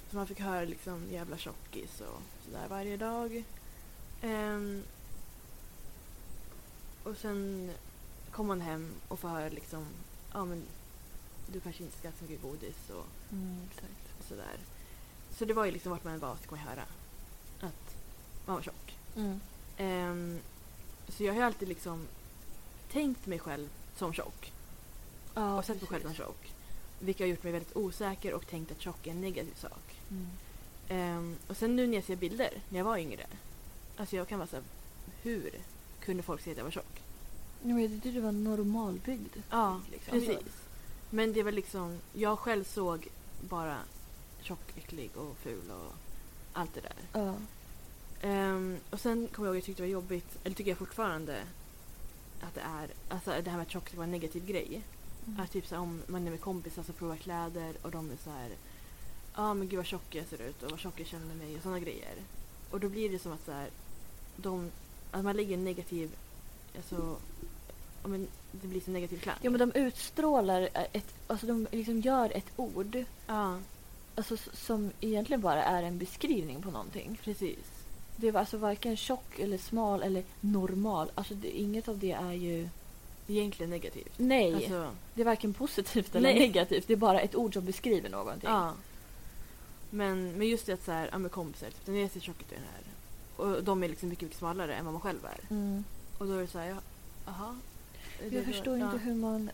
Så man fick höra liksom jävla tjockis och sådär varje dag. Ehm, och sen kom man hem och får höra liksom, ja men du kanske inte ska äta så mycket godis och, Mm, och sådär. Så det var ju liksom vart man än var fick man höra att man var tjock. Mm. Ehm, så jag har ju alltid liksom tänkt mig själv som tjock Ja, och sett mig själv som tjock. Vilket har gjort mig väldigt osäker och tänkt att tjock är en negativ sak. Mm. Ehm, och sen nu när jag ser bilder när jag var yngre. Alltså jag kan vara såhär, hur kunde folk säga att jag var tjock? Nu vet du, du var normalbyggd. Ja, liksom. precis. Men det var liksom, jag själv såg bara tjock, äcklig och ful och allt det där. Ja. Ehm, och sen kommer jag ihåg att jag tyckte det var jobbigt, eller tycker jag fortfarande att det är, alltså det här med att tjock ska vara en negativ grej. Mm. Att typ så här, om man är med kompisar så provar kläder och de är så här Ja ah, men gud vad tjock jag ser ut och vad tjock jag känner mig och sådana grejer. Och då blir det som att så här, de, att man lägger en negativ, alltså, ja, men det blir så negativ klang. Ja men de utstrålar ett, alltså de liksom gör ett ord Ja, alltså, som egentligen bara är en beskrivning på någonting. precis. Det var alltså varken tjock eller smal eller normal. Alltså det, inget av det är ju... Egentligen negativt. Nej, Alltså, det är varken positivt eller Nej. negativt. Det är bara ett ord som beskriver någonting. ja. Men, men just det att så här, ja, med kompisar, typ, den är så tjock ut den här. Och de är liksom mycket, mycket smalare än vad man själv är. Mm. Och då är det så här, ja, aha. Det Jag förstår ja. inte hur man...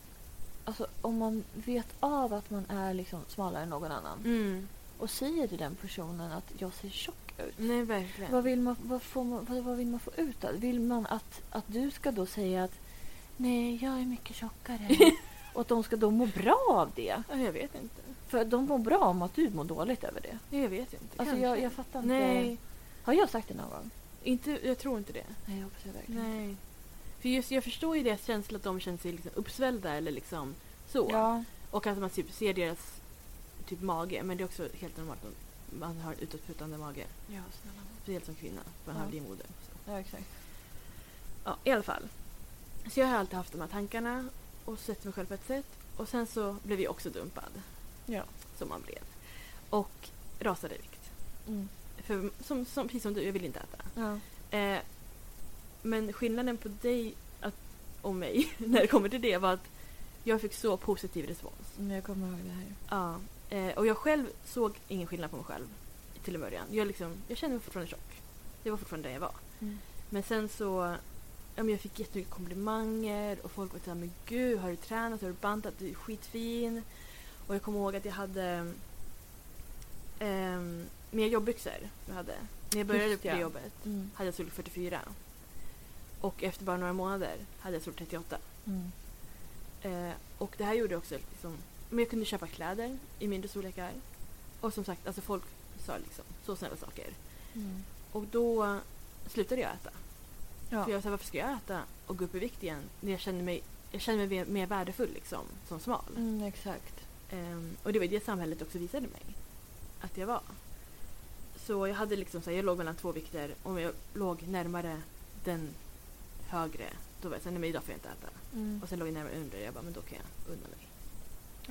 Alltså om man vet av att man är liksom smalare än någon annan Mm. och säger till den personen att jag ser tjock ut. Nej, verkligen. Vad vill man, vad får man, vad, vad vill man få ut av? Vill man att, att du ska då säga att nej, jag är mycket tjockare (laughs) och att de ska då må bra av det? Ja, jag vet inte. För de mår bra om att du mår dåligt över det. Jag vet inte. Alltså jag, jag fattar inte. Nej, Har jag sagt det någon gång? inte, jag tror inte det. Nej, jag hoppas jag verkligen Nej. För just, jag förstår ju deras känsla att de känner sig liksom uppsvällda eller liksom så. Ja. Och att man typ ser deras typ mage. Men det är också helt normalt att man har utåtputande mage. Ja, snälla. Speciellt som kvinna. Man Ja. har livmoder. Ja, exakt. Ja, i alla fall. Så jag har alltid haft de här tankarna och sett mig själv på ett sätt. Och sen så blev jag också dumpad. Ja. Som man blev. Och rasade i vikt. Mm. För som, som, precis som du, jag vill inte äta. Ja. Eh, men skillnaden på dig att, och mig (laughs) när det kommer till det var att jag fick så positiv respons. Men jag kommer ihåg det här. Ja. Eh, och jag själv såg ingen skillnad på mig själv till en början. Jag, liksom, jag kände mig fortfarande tjock. Det var fortfarande där jag var. Mm. Men sen så ja, men jag fick jättemycket komplimanger och folk var såhär men gud har du tränat, har du bantat, du är skitfin. Och jag kommer ihåg att jag hade ehm, mer jobbbyxor. Jag hade. När jag började Just på ja. det jobbet Mm. hade jag storlek 44. Och efter bara några månader hade jag storlek 38. Mm. Eh, och det här gjorde också liksom, men jag kunde köpa kläder i mindre storlekar. Och som sagt, alltså folk sa liksom så snälla saker. Mm. Och då slutade jag äta. Ja. För jag sa varför ska jag äta och gå upp i vikt igen när jag känner mig, jag känner mig mer, värdefull liksom, som smal. Mm, exakt. Ehm, och det var det samhället också visade mig att jag var. Så jag hade liksom så här, jag låg mellan två vikter. Om jag låg närmare den högre, då var jag såhär, nej men idag får jag inte äta. Mm. Och sen låg jag närmare under, jag bara, men då kan jag unna mig.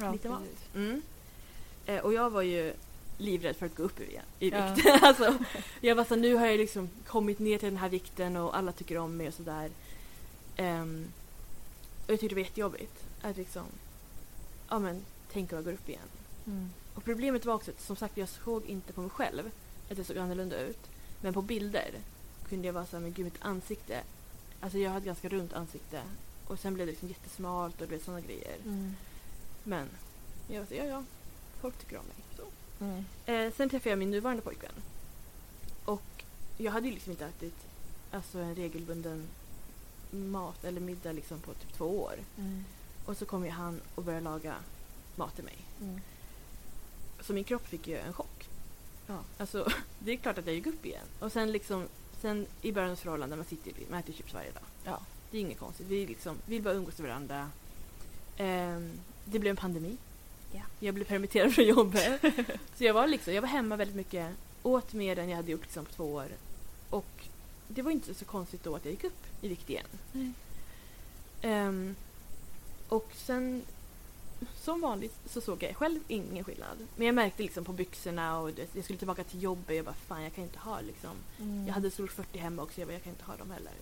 Ja, lite mat. Mm. Eh, och jag var ju livrädd för att gå upp i, i Ja. vikt. (laughs) alltså, jag var så nu har jag liksom kommit ner till den här vikten och alla tycker om mig och sådär. Ehm, och jag tyckte det var jättejobbigt att liksom, ja men tänk om jag går upp igen. Mm. Och problemet var också att som sagt jag såg inte på mig själv att jag såg annorlunda ut. Men på bilder kunde jag vara så här, men gud mitt ansikte. Alltså jag hade ett ganska runt ansikte. Och sen blev det liksom jättesmalt och du vet sådana grejer. Mm. Men jag så, ja ja, folk tycker om mig. Så. Mm. Eh, sen träffade jag min nuvarande pojkvän. Och jag hade ju liksom inte ätit alltså, en regelbunden mat eller middag liksom på typ två år. Mm. Och så kom ju han och började laga mat till mig. Mm. Så min kropp fick ju en chock. Ja. Alltså, (laughs) det är klart att jag gick upp igen. Och sen liksom, sen i början av förhållanden, man sitter man äter chips varje dag. Ja. Det är inget konstigt. Vi liksom, vill bara umgås med varandra. Ehm, det blev en pandemi. Ja. Jag blev permitterad från jobbet. (laughs) så jag var liksom, jag var hemma väldigt mycket. Åt mer än jag hade gjort liksom på två år. Och det var inte så konstigt då att jag gick upp i vikt igen. Nej. Ehm, och sen som vanligt så såg jag själv ingen skillnad. Men jag märkte liksom på byxorna och jag skulle tillbaka till jobbet. Jag bara fan jag kan inte ha liksom. Mm. Jag hade storlek 40 hemma också. Jag bara jag kan inte ha dem heller.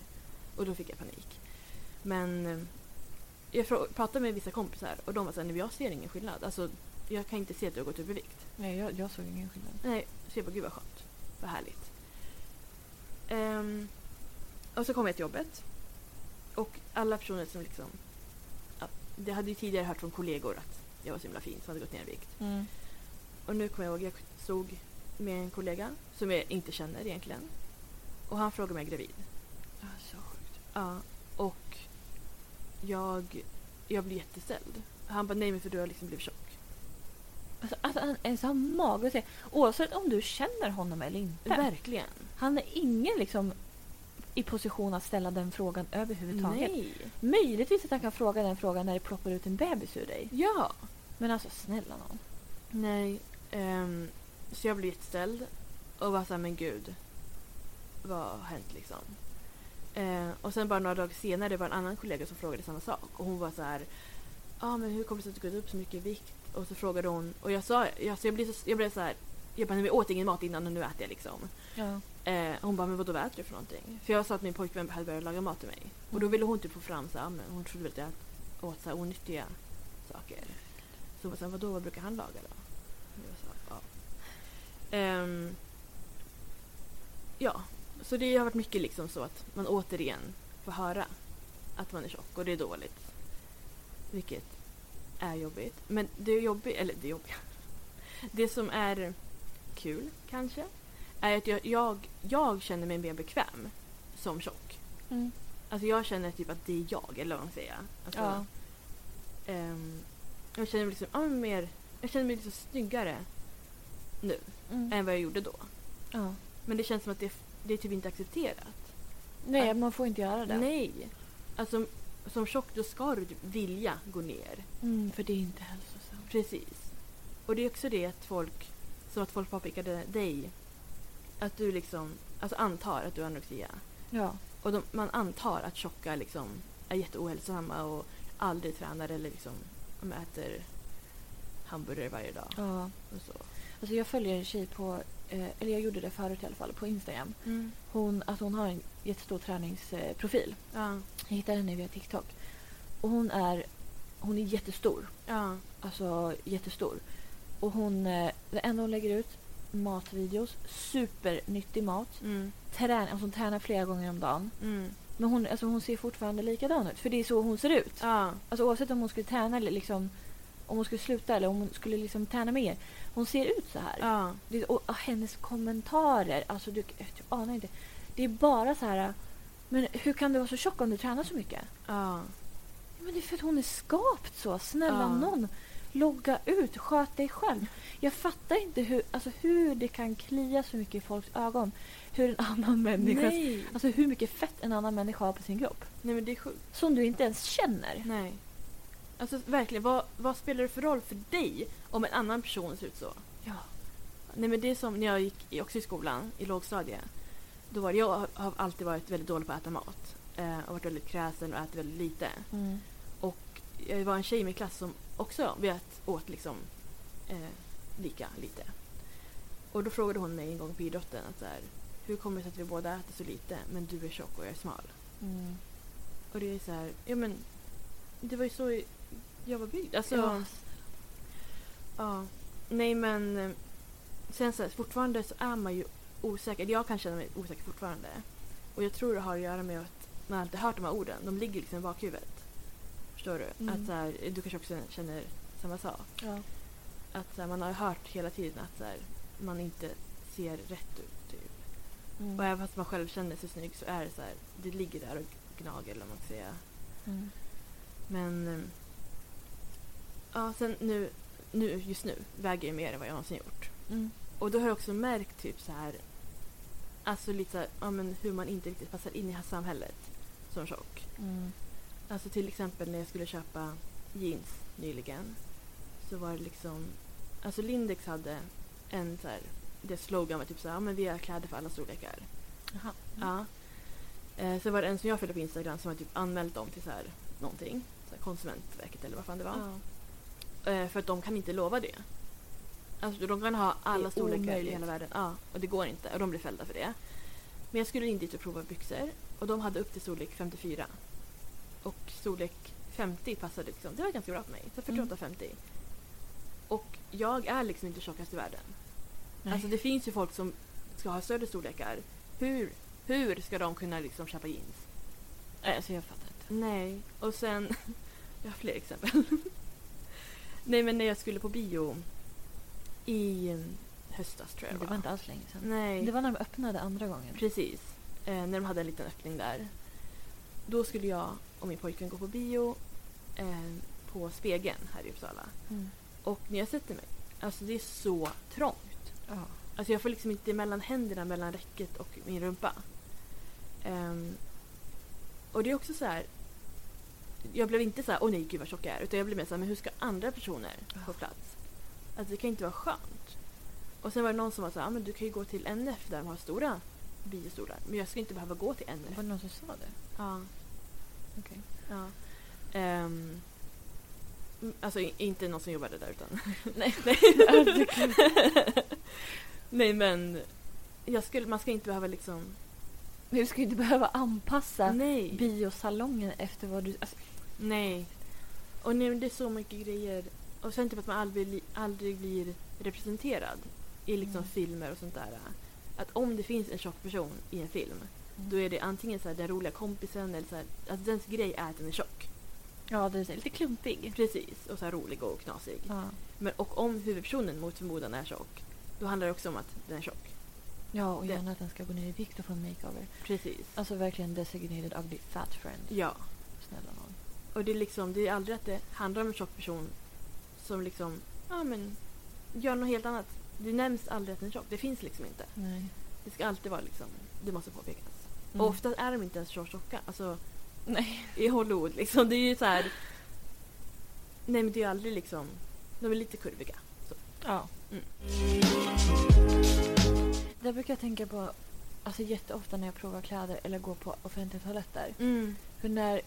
Och då fick jag panik. Men eh, jag pratade med vissa kompisar och de var såhär, "Nej, jag ser ingen skillnad. Alltså jag kan inte se att du har gått upp i vikt. Nej, jag, jag såg ingen skillnad. Nej, så jag bara gud vad skönt. Vad härligt. Ehm, och så kom jag till jobbet. Och alla personer som liksom... Ja, det hade ju tidigare hört från kollegor att jag var så himla fin som hade gått ner i vikt. Mm. Och nu kommer jag ihåg, jag stod med en kollega som jag inte känner egentligen. Och han frågade mig om jag är gravid. Ja, så sjukt. Ja, och jag, jag blev jätteställd. Han bara nej men för du har liksom blivit tjock. Alltså, alltså han är så har mage att säga, oavsett om du känner honom eller inte. Verkligen. Han är ingen liksom i position att ställa den frågan överhuvudtaget. Nej. Möjligtvis att han kan fråga den frågan när det ploppar ut en bebis ur dig. Ja. Men alltså snälla nån. Nej. ehm, så jag blev jätteställd och var såhär, men gud. Vad har hänt liksom? Eh, och sen bara några dagar senare var en annan kollega som frågade samma sak. Och hon var så här. Ja ah, men hur kommer det sig att du gått upp så mycket i vikt? Och så frågade hon. Och jag sa, jag, så jag blev så, jag blev så här. Jag bara, "Nej, men jag åt ingen mat innan och nu äter jag liksom. Ja. Eh, hon bara, men vad då äter du för någonting? För jag sa att min pojkvän hade börjat laga mat till mig. Och då ville hon typ få fram så här, men hon trodde väl att jag åt så här onyttiga saker. Så hon var så här, vadå, vad brukar han laga då? Och jag sa, ja. Ehm, ja, så det har varit mycket liksom så att man återigen får höra att man är tjock och det är dåligt. Vilket är jobbigt. Men det är jobbigt, eller det är jobbigt. Det som är kul kanske är att jag, jag, jag känner mig mer bekväm som tjock. Mm. Alltså jag känner typ att det är jag, eller vad man säger. Alltså, Ja. ehm, jag känner mig liksom, men mer, jag känner mig liksom snyggare nu Mm. än vad jag gjorde då. Ja. Men det känns som att det, det är typ inte accepterat. Nej, man får inte göra det. Nej. Alltså som tjock då ska du vilja gå ner. Mm, för det är inte hälsosamt. Precis. Och det är också det att folk, som att folk påpekade dig, att du liksom, alltså antar att du har anorexia. Ja. Och de, man antar att tjocka liksom är jätteohälsosamma och aldrig tränar eller liksom de äter hamburgare varje dag. ja. Och så. Alltså jag följer en tjej på, eh, eller jag gjorde det förut i alla fall, på Instagram. Mm. Hon, alltså hon har en jättestor träningsprofil. Ja. Jag hittade henne via TikTok. Och hon är, hon är jättestor. Ja. Alltså jättestor. Och hon, eh, det enda hon lägger ut, matvideos, supernyttig mat. Mm. Trän, alltså hon tränar flera gånger om dagen. Mm. Men hon, alltså hon ser fortfarande likadan ut. För det är så hon ser ut. Ja. Alltså oavsett om hon skulle träna eller liksom om hon skulle sluta eller om hon skulle liksom träna mer. Hon ser ut så här. Ja. Det, och, och hennes kommentarer, alltså du, du anar inte. Det är bara så här, men hur kan du vara så tjock om du tränar så mycket? Ja. Men det är för att hon är skapt så. Snälla Ja. någon, logga ut, sköt dig själv. Jag fattar inte hur, alltså hur det kan klia så mycket i folks ögon. Hur en annan människa, alltså hur mycket fett en annan människa har på sin kropp. Nej men det är sjukt. Som du inte ens känner. Nej. Alltså verkligen, vad, vad spelar det för roll för dig om en annan person ser ut så? Ja. Nej men det är som när jag gick också i skolan, i lågstadiet. Då var jag har alltid varit väldigt dålig på att äta mat. Eh, och varit väldigt kräsen och ätit väldigt lite. Mm. Och jag var en tjej i min klass som också vet, åt liksom eh, lika lite. Och då frågade hon mig en gång på idrotten att så här, hur kommer det sig att vi båda äter så lite men du är tjock och jag är smal? Mm. Och det är så här, ja men det var ju så jag var byggd. Alltså, Ja. ja. Nej men eh, sen så här, fortfarande så är man ju osäker. Jag kan känna mig osäker fortfarande. Och jag tror det har att göra med att man alltid hört de här orden. De ligger liksom i bakhuvudet. Förstår du? Mm. Att så här, du kanske också känner samma sak. Ja. Att så här, man har hört hela tiden att så här, man inte ser rätt ut. Typ. Mm. Och även fast man själv känner sig snygg så är det så här, det ligger där och gnager eller man ska säga. Mm. Men eh, ja, sen nu, nu, just nu väger jag mer än vad jag någonsin gjort. Mm. Och då har jag också märkt typ så här, alltså lite så här, ja, men hur man inte riktigt passar in i samhället som tjock. Mm. Alltså till exempel när jag skulle köpa jeans nyligen så var det liksom, alltså Lindex hade en så här, det slogan var typ så här, ja men vi har kläder för alla storlekar. Jaha. Ja. Eh, så var det en som jag följde på Instagram som har typ anmält dem till så här någonting, så här Konsumentverket eller vad fan det var. Ja. Eh, för att de kan inte lova det. Alltså de kan ha alla storlekar i hela världen. Ja, och det går inte. Och de blir fällda för det. Men jag skulle in dit och prova byxor. Och de hade upp till storlek 54. Och storlek 50 passade liksom. Det var ganska bra för mig. Så 48-50. Och jag är liksom inte tjockast i världen. Nej. Alltså det finns ju folk som ska ha större storlekar. Hur, hur ska de kunna liksom köpa jeans? Nej, alltså jag fattar inte. Nej, och sen... (laughs) jag har fler exempel. Nej, men när jag skulle på bio i höstas tror jag Det det var var. inte alls länge sedan. Nej, Det var när de öppnade andra gången. precis. Eh, när de hade en liten öppning där. Då skulle jag och min pojkvän gå på bio eh, på Spegeln här i Uppsala. Mm. Och när jag sätter mig, alltså det är så trångt. Ja. Alltså jag får liksom inte mellan händerna, mellan räcket och min rumpa. Ehm, och det är också så här. Jag blev inte så här, åh nej gud vad tjock jag är. Utan jag blev mer så här, men hur ska andra personer få plats? Alltså det kan inte vara skönt. Och sen var det någon som var så här, ah, men du kan ju gå till NF där de har stora biostolar. Men jag ska inte behöva gå till NF. Var det någon som sa det? Ja. Okej. ja. Ehm, mm, alltså inte någon som jobbade där utan... (laughs) Nej. (laughs) nej men jag skulle, man ska inte behöva liksom... Men du ska ju inte behöva anpassa Nej. biosalongen efter vad du... Alltså, Nej. Och nu det är så mycket grejer. Och sen typ att man aldrig, aldrig blir representerad i liksom Mm. filmer och sånt där. Att om det finns en tjock person i en film då är det antingen så här, den roliga kompisen eller så här, att dens grej är att den är tjock. ja, det är lite klumpig. Precis. Och så här rolig och knasig. Ja. Men, och om huvudpersonen mot förmodan är tjock då handlar det också om att den är tjock. Ja, och Det- gärna att den ska gå ner i vikt och få en makeover. Precis. Alltså verkligen designated ugly fat friend. Ja. Snälla nån. Och det är liksom, det är aldrig att det handlar om en tjock person som liksom, ja men, gör något helt annat. Det nämns aldrig att den är tjock. Det finns liksom inte. Nej. Det ska alltid vara liksom, det måste påpekas. Mm. Och ofta är de inte ens så tjocka. Alltså Nej. i Hollywood liksom. Det är ju så här. Nej men det är ju aldrig liksom, de är lite kurviga. Ja. Mm. Det brukar jag tänka på alltså jätteofta när jag provar kläder eller går på offentliga toaletter. Mm. För när,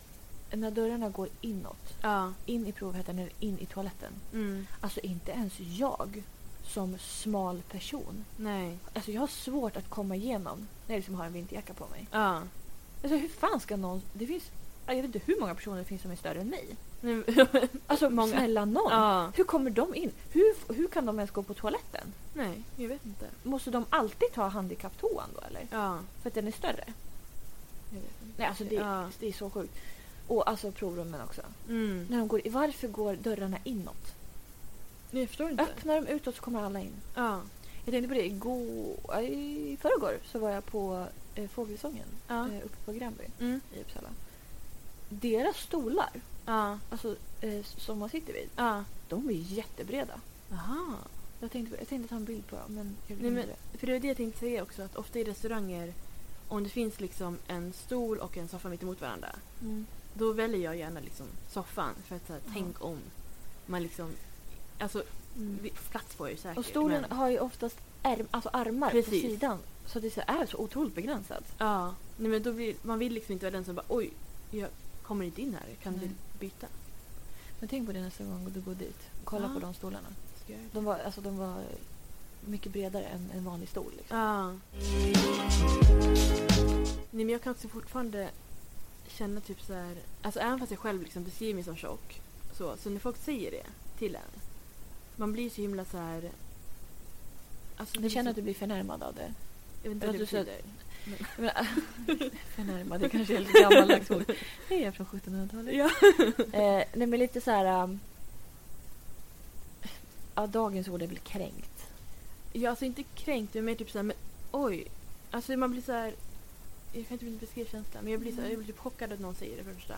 när dörrarna går inåt, Ja. in i provhätten eller in i toaletten. Mm. Alltså inte ens jag som smal person. Nej. Alltså jag har svårt att komma igenom när jag liksom har en vinterjacka på mig. Ja. Alltså hur fan ska någon... Det finns... Jag vet inte hur många personer det finns som är större än mig. (laughs) Alltså Många. snälla någon. ja. Hur kommer de in? Hur, hur kan de ens gå på toaletten? Nej, jag vet inte. Måste de alltid ta handikapptoan då eller? Ja. För att den är större? Nej alltså det, Ja. det är så sjukt. Och alltså provrummen också. Mm. När de går, varför går dörrarna inåt? Jag förstår inte. Öppnar de utåt så kommer alla in. Ja. Jag tänkte på det igår, i förrgår så var jag på eh, Fågelsången Ja. eh, uppe på Gränby Mm. i Uppsala. Deras stolar, Ja. alltså eh, som man sitter vid, Ja. de är jättebreda. Aha. Jag tänkte, jag tänkte ta en bild på dem men jag Nej, glömde men, det. för det var det jag tänkte säga också, att ofta i restauranger, om det finns liksom en stol och en soffa mitt emot varandra, Mm. då väljer jag gärna liksom soffan. För att så här, Ja. tänk om man liksom... Alltså, Mm. plats får jag ju säkert. Och stolen men, har ju oftast ärm, alltså armar Precis. på sidan. Så det är så otroligt begränsat. Ja. Nej, men då blir, man vill liksom inte vara den som bara oj, jag kommer inte in här. Kan Nej. du byta? Men tänk på det nästa gång du går dit. Kolla Ja. på de stolarna. De var, alltså, de var mycket bredare än en vanlig stol. Liksom. Ja. Nej, men jag kan också fortfarande känna typ så här, alltså även fast jag själv liksom beskriver mig som tjock, så, så när folk säger det till en, man blir så himla så här... Alltså, Du känner så, att du blir förnärmad av det? Jag vet inte att vad det betyder. Menar, förnärmad, det kanske är lite gammaldags ord. Är jag från 1700-talet. Ja. Eh, nej men lite så här... Um, ja, dagens ord är väl kränkt. Ja, alltså inte kränkt, men mer typ såhär, men oj. Alltså man blir så här. Jag kan inte beskriva känslan, men jag blir, så här, jag blir typ chockad att någon säger det för det första.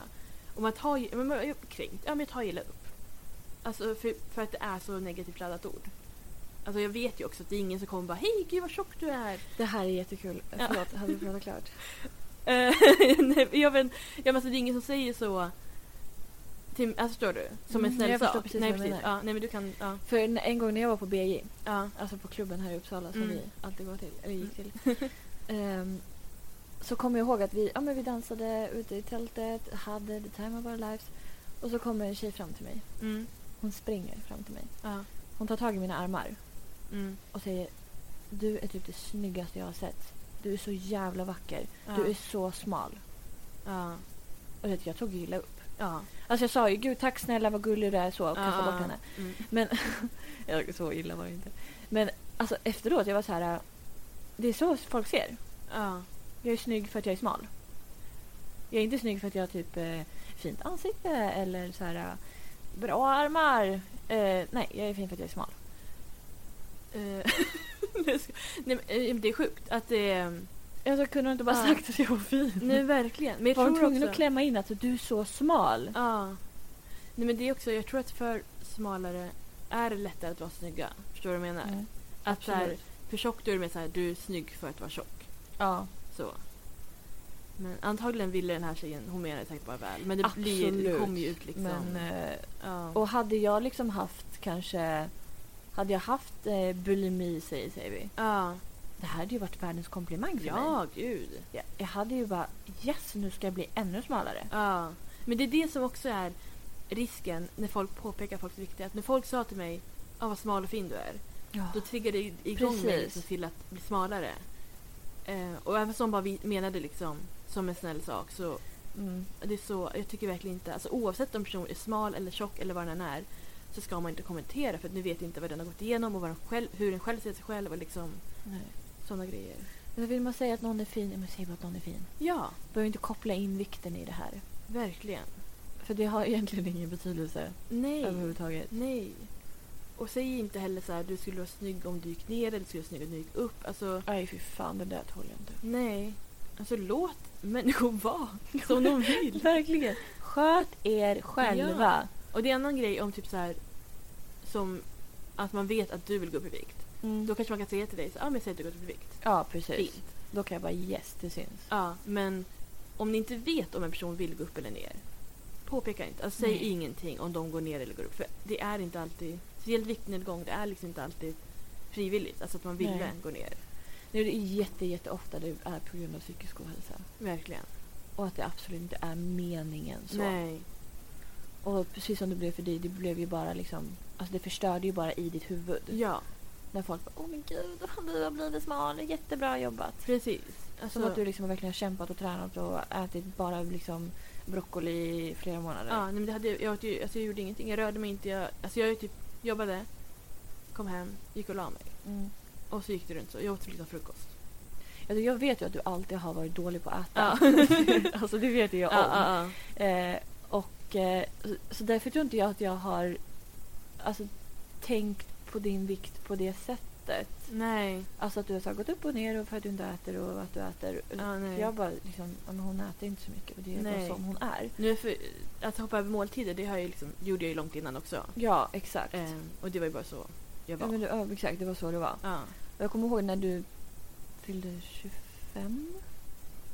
Och man tar ju, men man, kränkt, ja men jag tar illa upp. Alltså för, för att det är så negativt laddat ord. Alltså jag vet ju också att det är ingen som kommer bara hej gud vad tjock du är. Det här är jättekul. Ja. Förlåt, hade du pratat klart? (laughs) Eh, Nej, jag vet, ja, men alltså det är ingen som säger så. Till, alltså förstår du? Som en Mm, snäll jag förstår sak. precis nej precis. menar. Ja, nej men du kan, ja. För en, en gång när jag var på BJ, ja. alltså på klubben här i Uppsala som Mm. vi alltid går till, eller gick till. (laughs) ehm, så kommer jag ihåg att vi, ja, men vi dansade ute i tältet, hade the time of our lives. Och så kommer en tjej fram till mig. Mm. Hon springer fram till mig. Ja. Hon tar tag i mina armar Mm. och säger Du är typ det snyggaste jag har sett. Du är så jävla vacker. Ja. Du är så smal. Ja. Och vet, jag tog ju illa upp. Ja. Alltså jag sa ju gud tack snälla vad gullig du är så och kastade bort henne. Mm. Men (laughs) ja, så illa var det inte. Men alltså efteråt jag var så här. Det är så folk ser. Ja. Jag är snygg för att jag är smal. Jag är inte snygg för att jag har typ eh, fint ansikte eller så här eh, bra armar. Eh, nej, jag är fin för att jag är smal. (laughs) Eh, Nej, men, eh, det är sjukt att det är... Jag kunde inte bara Ja. sagt att jag var fin. Nej, verkligen. Men jag var tror tvungen också... att klämma in att du är så smal. Ja. Nej, men det är också... Jag tror att för smalare är det lättare att vara snygga. Förstår du vad jag menar? Mm, att så här, absolut. för tjock då är det mer så här, du är snygg för att vara tjock. Ja, Så. Men antagligen ville den här tjejen, hon menade säkert bara väl. Men det, blir, det Absolut. kommer ju ut liksom. men... Eh, ja. och hade jag liksom haft kanske... Hade jag haft eh, bulimi, säger, säger vi. ja. Det här hade ju varit världens komplimang för mig. Ja, gud. Jag, jag hade ju bara yes, nu ska jag bli ännu smalare. Ja. Men det är det som också är risken när folk påpekar folks vikt. Att när folk sa till mig ah, vad smal och fin du är. Ja. Då triggade det igång mig Precis. liksom till att bli smalare. Eh, och även som bara vi menade liksom som en snäll sak så Mm. det är så, jag tycker verkligen inte, alltså oavsett om personen är smal eller tjock eller vad den än är så ska man inte kommentera för att nu vet inte vad den har gått igenom och vad den själv, hur den själv ser sig själv och liksom sådana grejer. Men vill man säga att någon är fin, ja, men säg bara att någon är fin. Ja, Behöver inte koppla in vikten i det här. verkligen. För det har egentligen ingen betydelse Nej. överhuvudtaget. Nej. Och säg inte heller så här, du skulle vara snygg om du gick ner eller du skulle vara snygg om du gick upp. Alltså, Nej, fy fan, det där tål jag inte. nej. Alltså låt människor (laughs) vara som de vill. Verkligen. Sköt er själva. Och det är en annan grej om typ så här som att man vet att du vill gå upp i vikt. Mm. Då kanske man kan säga till dig så ja men säg att du går upp i vikt. Ja, precis. Fint. Då kan jag bara yes, det syns. Ja, men om ni inte vet om en person vill gå upp eller ner, påpeka inte. Alltså, säg Nej. ingenting om de går ner eller går upp. För det är inte alltid, speciellt viktnedgång, det är liksom inte alltid frivilligt. Alltså att man ville Nej. gå ner. Nu, det är jätte, jätte ofta det är på grund av psykisk ohälsa. Verkligen. Och att det absolut inte är meningen så. Nej. Och precis som det blev för dig, det blev ju bara liksom... Alltså det förstörde ju bara i ditt huvud. Ja, När folk bara åh men gud, du har blivit smal, jättebra jobbat. precis. Alltså, Som att du liksom verkligen har kämpat och tränat och ätit bara liksom broccoli i flera månader. Ja, nej, men det hade, jag, åt ju- alltså, jag gjorde ingenting. Jag rörde mig inte. Jag, alltså, jag typ jobbade, kom hem, gick och la mig. Mm. Och så gick det runt så. Jag åt liksom frukost. Alltså, jag vet ju att du alltid har varit dålig på att äta. Ja. (laughs) alltså det vet ju jag om. Ja, ja, Eh, och, eh, så, så därför tror inte jag att jag har alltså, tänkt på din vikt på det sättet. Nej. Alltså att du har så gått upp och ner och för att du inte äter och att du äter. Ja. Jag bara liksom, ja, hon äter inte så mycket och det är Nej. bara som hon är. Nu för, att hoppa över måltider, det har jag liksom, gjorde jag ju långt innan också. Ja, exakt. Ehm, och det var ju bara så jag Ja, var. men det, ja, exakt, det var så det var. Ja. Jag kommer ihåg när du fyllde 25.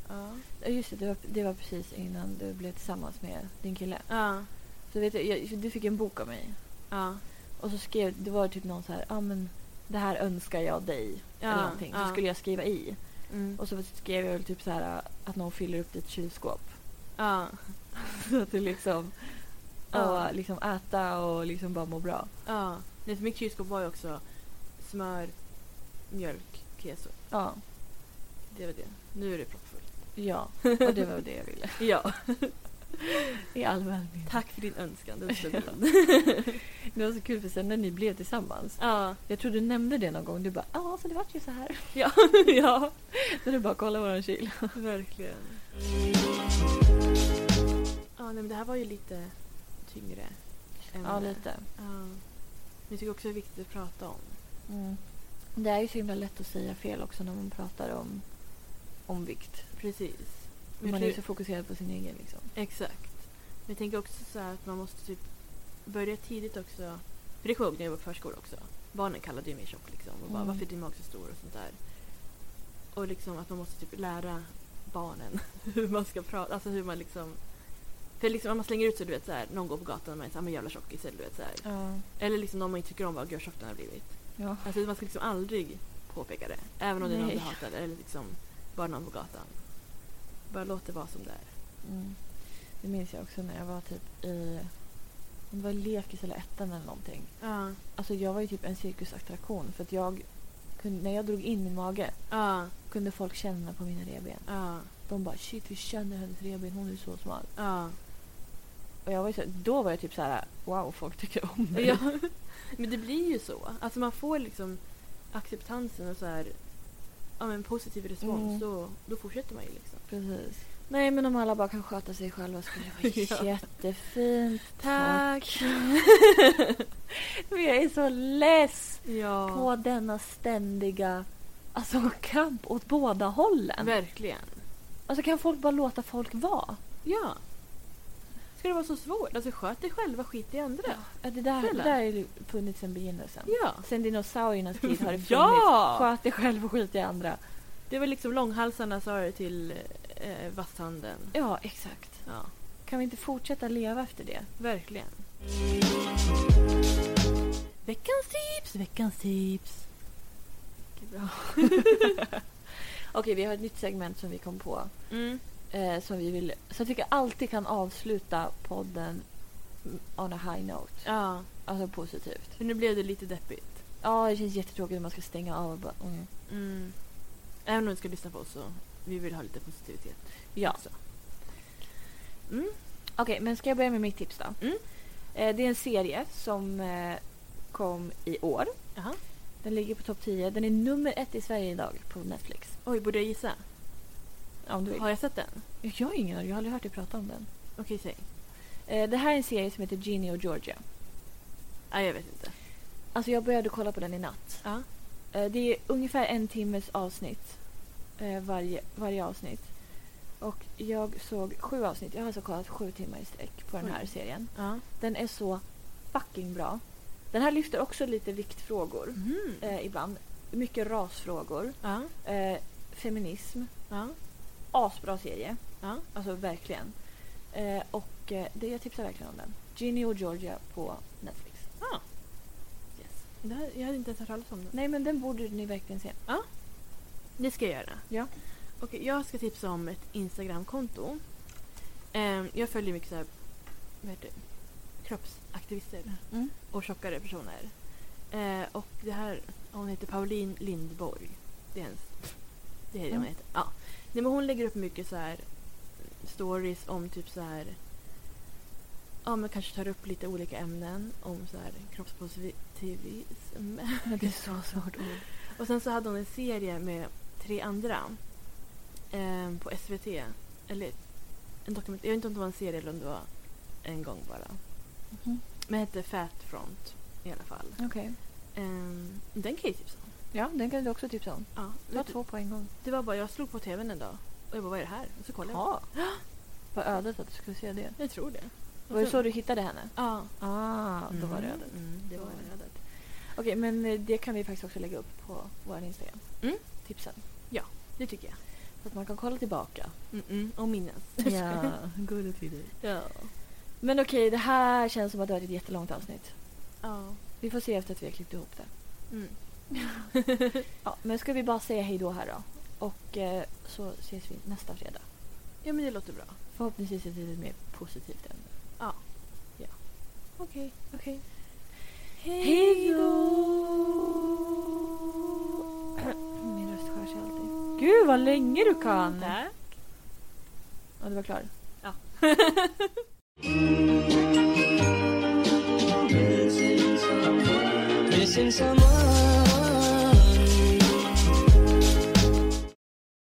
Ja. Ja, just det, det var, det var precis innan du blev tillsammans med din kille. Ja. Så vet du, jag, du fick en bok av mig. Ja. Och så skrev, det var typ någon så här, ja ah, men det här önskar jag dig. Ja, eller någonting. Så ja. skulle jag skriva i. Mm. Och så skrev jag väl typ så här att någon fyller upp ditt kylskåp. Ja. (laughs) Så att du liksom, Ja. och liksom äta och liksom bara må bra. Ja. Nej, för mitt kylskåp var ju också smör, mjölk, keso. Ja, Det var det. Nu är det proppfullt. ja. (laughs) Och det var det jag ville. Ja. (laughs) (laughs) I all välmening. Tack för din önskan. Det var så (laughs) fint. Det var så kul för sen när ni blev tillsammans. Ja. Jag tror du nämnde det någon gång. Du bara ja, så det vart ju så här. (laughs) Ja. ja. Så du bara kolla våran kyl. Verkligen. Ja, nej, men det här var ju lite tyngre. ämne. Ja, lite. Ja. Men jag tycker också det är viktigt att prata om. Mm. Det är ju så himla lätt att säga fel också när man pratar om, om vikt. Precis. Man är så fokuserad på sin egen liksom. Exakt. Men jag tänker också så här att man måste typ börja tidigt också. För det kommer jag ihåg när jag var på förskola också. Barnen kallade ju mig tjock liksom. Och bara, Mm. varför är din mage så stor och sånt där. Och liksom att man måste typ lära barnen (laughs) hur man ska prata. Alltså hur man liksom. För liksom om man slänger ut sig, du vet så här, någon går på gatan och man är såhär, men jävla tjockis eller du vet så här. Ja. Eller liksom någon man inte tycker om vad gör tjock den har blivit. ja. Alltså man ska liksom aldrig påpeka det. Även om det är någon Nej. du hatar eller liksom bara någon på gatan. Bara låt det vara som det är. Mm. Det minns jag också när jag var typ i om det var lekis eller ettan eller någonting. Ja. Alltså jag var ju typ en cirkusattraktion för att jag kunde, när jag drog in min mage Ja. kunde folk känna på mina revben. Ja. De bara shit vi känner hennes revben, hon är så smal. Ja. Och jag var ju så, då var jag typ så här: wow folk tycker om mig. ja. (laughs) Men det blir ju så. Alltså man får liksom acceptansen och så här ja, men positiv respons Mm. då, då fortsätter man ju liksom. Precis. Nej men om alla bara kan sköta sig själva skulle det vara (laughs) Ja. jättefint. Tack! (laughs) Men jag är så less Ja. på denna ständiga alltså, kamp åt båda hållen. Verkligen. Alltså kan folk bara låta folk vara? Ja. Ska det vara så svårt? Alltså sköt dig själva, skit i andra. Ja, det där, det Snälla. där har ju funnits sedan begynnelsen. Ja. Sen dinosauriernas tid har det (laughs) funnits. Ja! Sköt dig själv och skit i andra. Det var liksom långhalsarna sa det till eh, vasshanden. Ja, exakt. Ja, Kan vi inte fortsätta leva efter det? verkligen. Veckans tips, veckans tips. Mycket bra. (laughs) Okej, vi har ett nytt segment som vi kom på. Mm. Eh, som vi vill, så jag tycker alltid kan avsluta podden on a high note. Ja, Alltså positivt. för nu blev det lite deppigt. Ja, det känns jättetråkigt när man ska stänga av och bara... Mm. Mm. Även om du ska lyssna på oss så vi vill ha lite positivitet Ja. Mm. Okej, men ska jag börja med mitt tips då? Mm. Eh, det är en serie som eh, kom i år. Jaha. Den ligger på topp 10. Den är nummer ett i Sverige idag på Netflix. Oj, borde jag gissa? Om du vill. Har jag sett den? Jag har ingen aning, jag har aldrig hört dig prata om den. Okej, säg. Eh, det här är en serie som heter Ginny och Georgia. Nej, jag vet inte. Alltså jag började kolla på den i natt. Ja. Eh, det är ungefär en timmes avsnitt. Eh, varje, varje avsnitt. Och jag såg sju avsnitt. Jag har alltså kollat sju timmar i sträck på den Oj. här serien. Ja. Den är så fucking bra. Den här lyfter också lite viktfrågor. Mhm. Eh, ibland. Mycket rasfrågor. Ja. Eh, feminism. Ja. Asbra serie. Ja. Alltså verkligen. Eh, och eh, det, jag tipsar verkligen om den. Ginny och Georgia på Netflix. Ja. Yes. Det här, jag hade inte ens hört talas om den. Nej men den borde ni verkligen se. Det ska jag göra. Ja. Okej, jag ska tipsa om ett Instagramkonto. Ehm, jag följer mycket så här, vad heter det? kroppsaktivister Mm. och tjockare personer. Eh, och det här, hon heter Pauline Lindborg. Det är hennes, det är det hon Mm. heter. Ja. Nej, men hon lägger upp mycket så här stories om typ så här Ja, men kanske tar upp lite olika ämnen om så här kroppspositivism. Det är så svårt ord. Och sen så hade hon en serie med tre andra ehm, på SVT. Eller en dokument. Jag vet inte om det var en serie eller om det var en gång bara. Mhm. Men hette Fat Front. i alla fall. Okej. Ehm, den kan jag tipsa. Ja, den kan du också tipsa om. Ja, vet du, två på en gång. det var bara, jag slog på tvn en dag och jag bara, vad är det här? Och så kollade jag. Ja. Vad ödet att du skulle se det. Jag tror det. Och Var det så du hittade henne? Ja. Ah, då var det Mm, ödet. Mm, det var var det ödet. Okej, men eh, det kan vi faktiskt också lägga upp på vår Instagram. Mm. Tipsen. Det tycker jag. Så att man kan kolla tillbaka. Mm -mm. Och minnas. Ja, goda tider. ja. Men okej, det här känns som att det var ett jättelångt avsnitt. Ja. Vi får se efter att vi har klippt ihop det. Mm. (laughs) Ja, men ska vi bara säga hej då här då? Och eh, så ses vi nästa fredag. ja, men det låter bra. Förhoppningsvis ett lite mer positivt ämne. Ja. Ja. Okej. Okej. Hej då! (clears throat) Min röst skär sig alltid. Gud vad länge du kan! Tack. Ja, du var klar. Ja. (laughs) Missing someone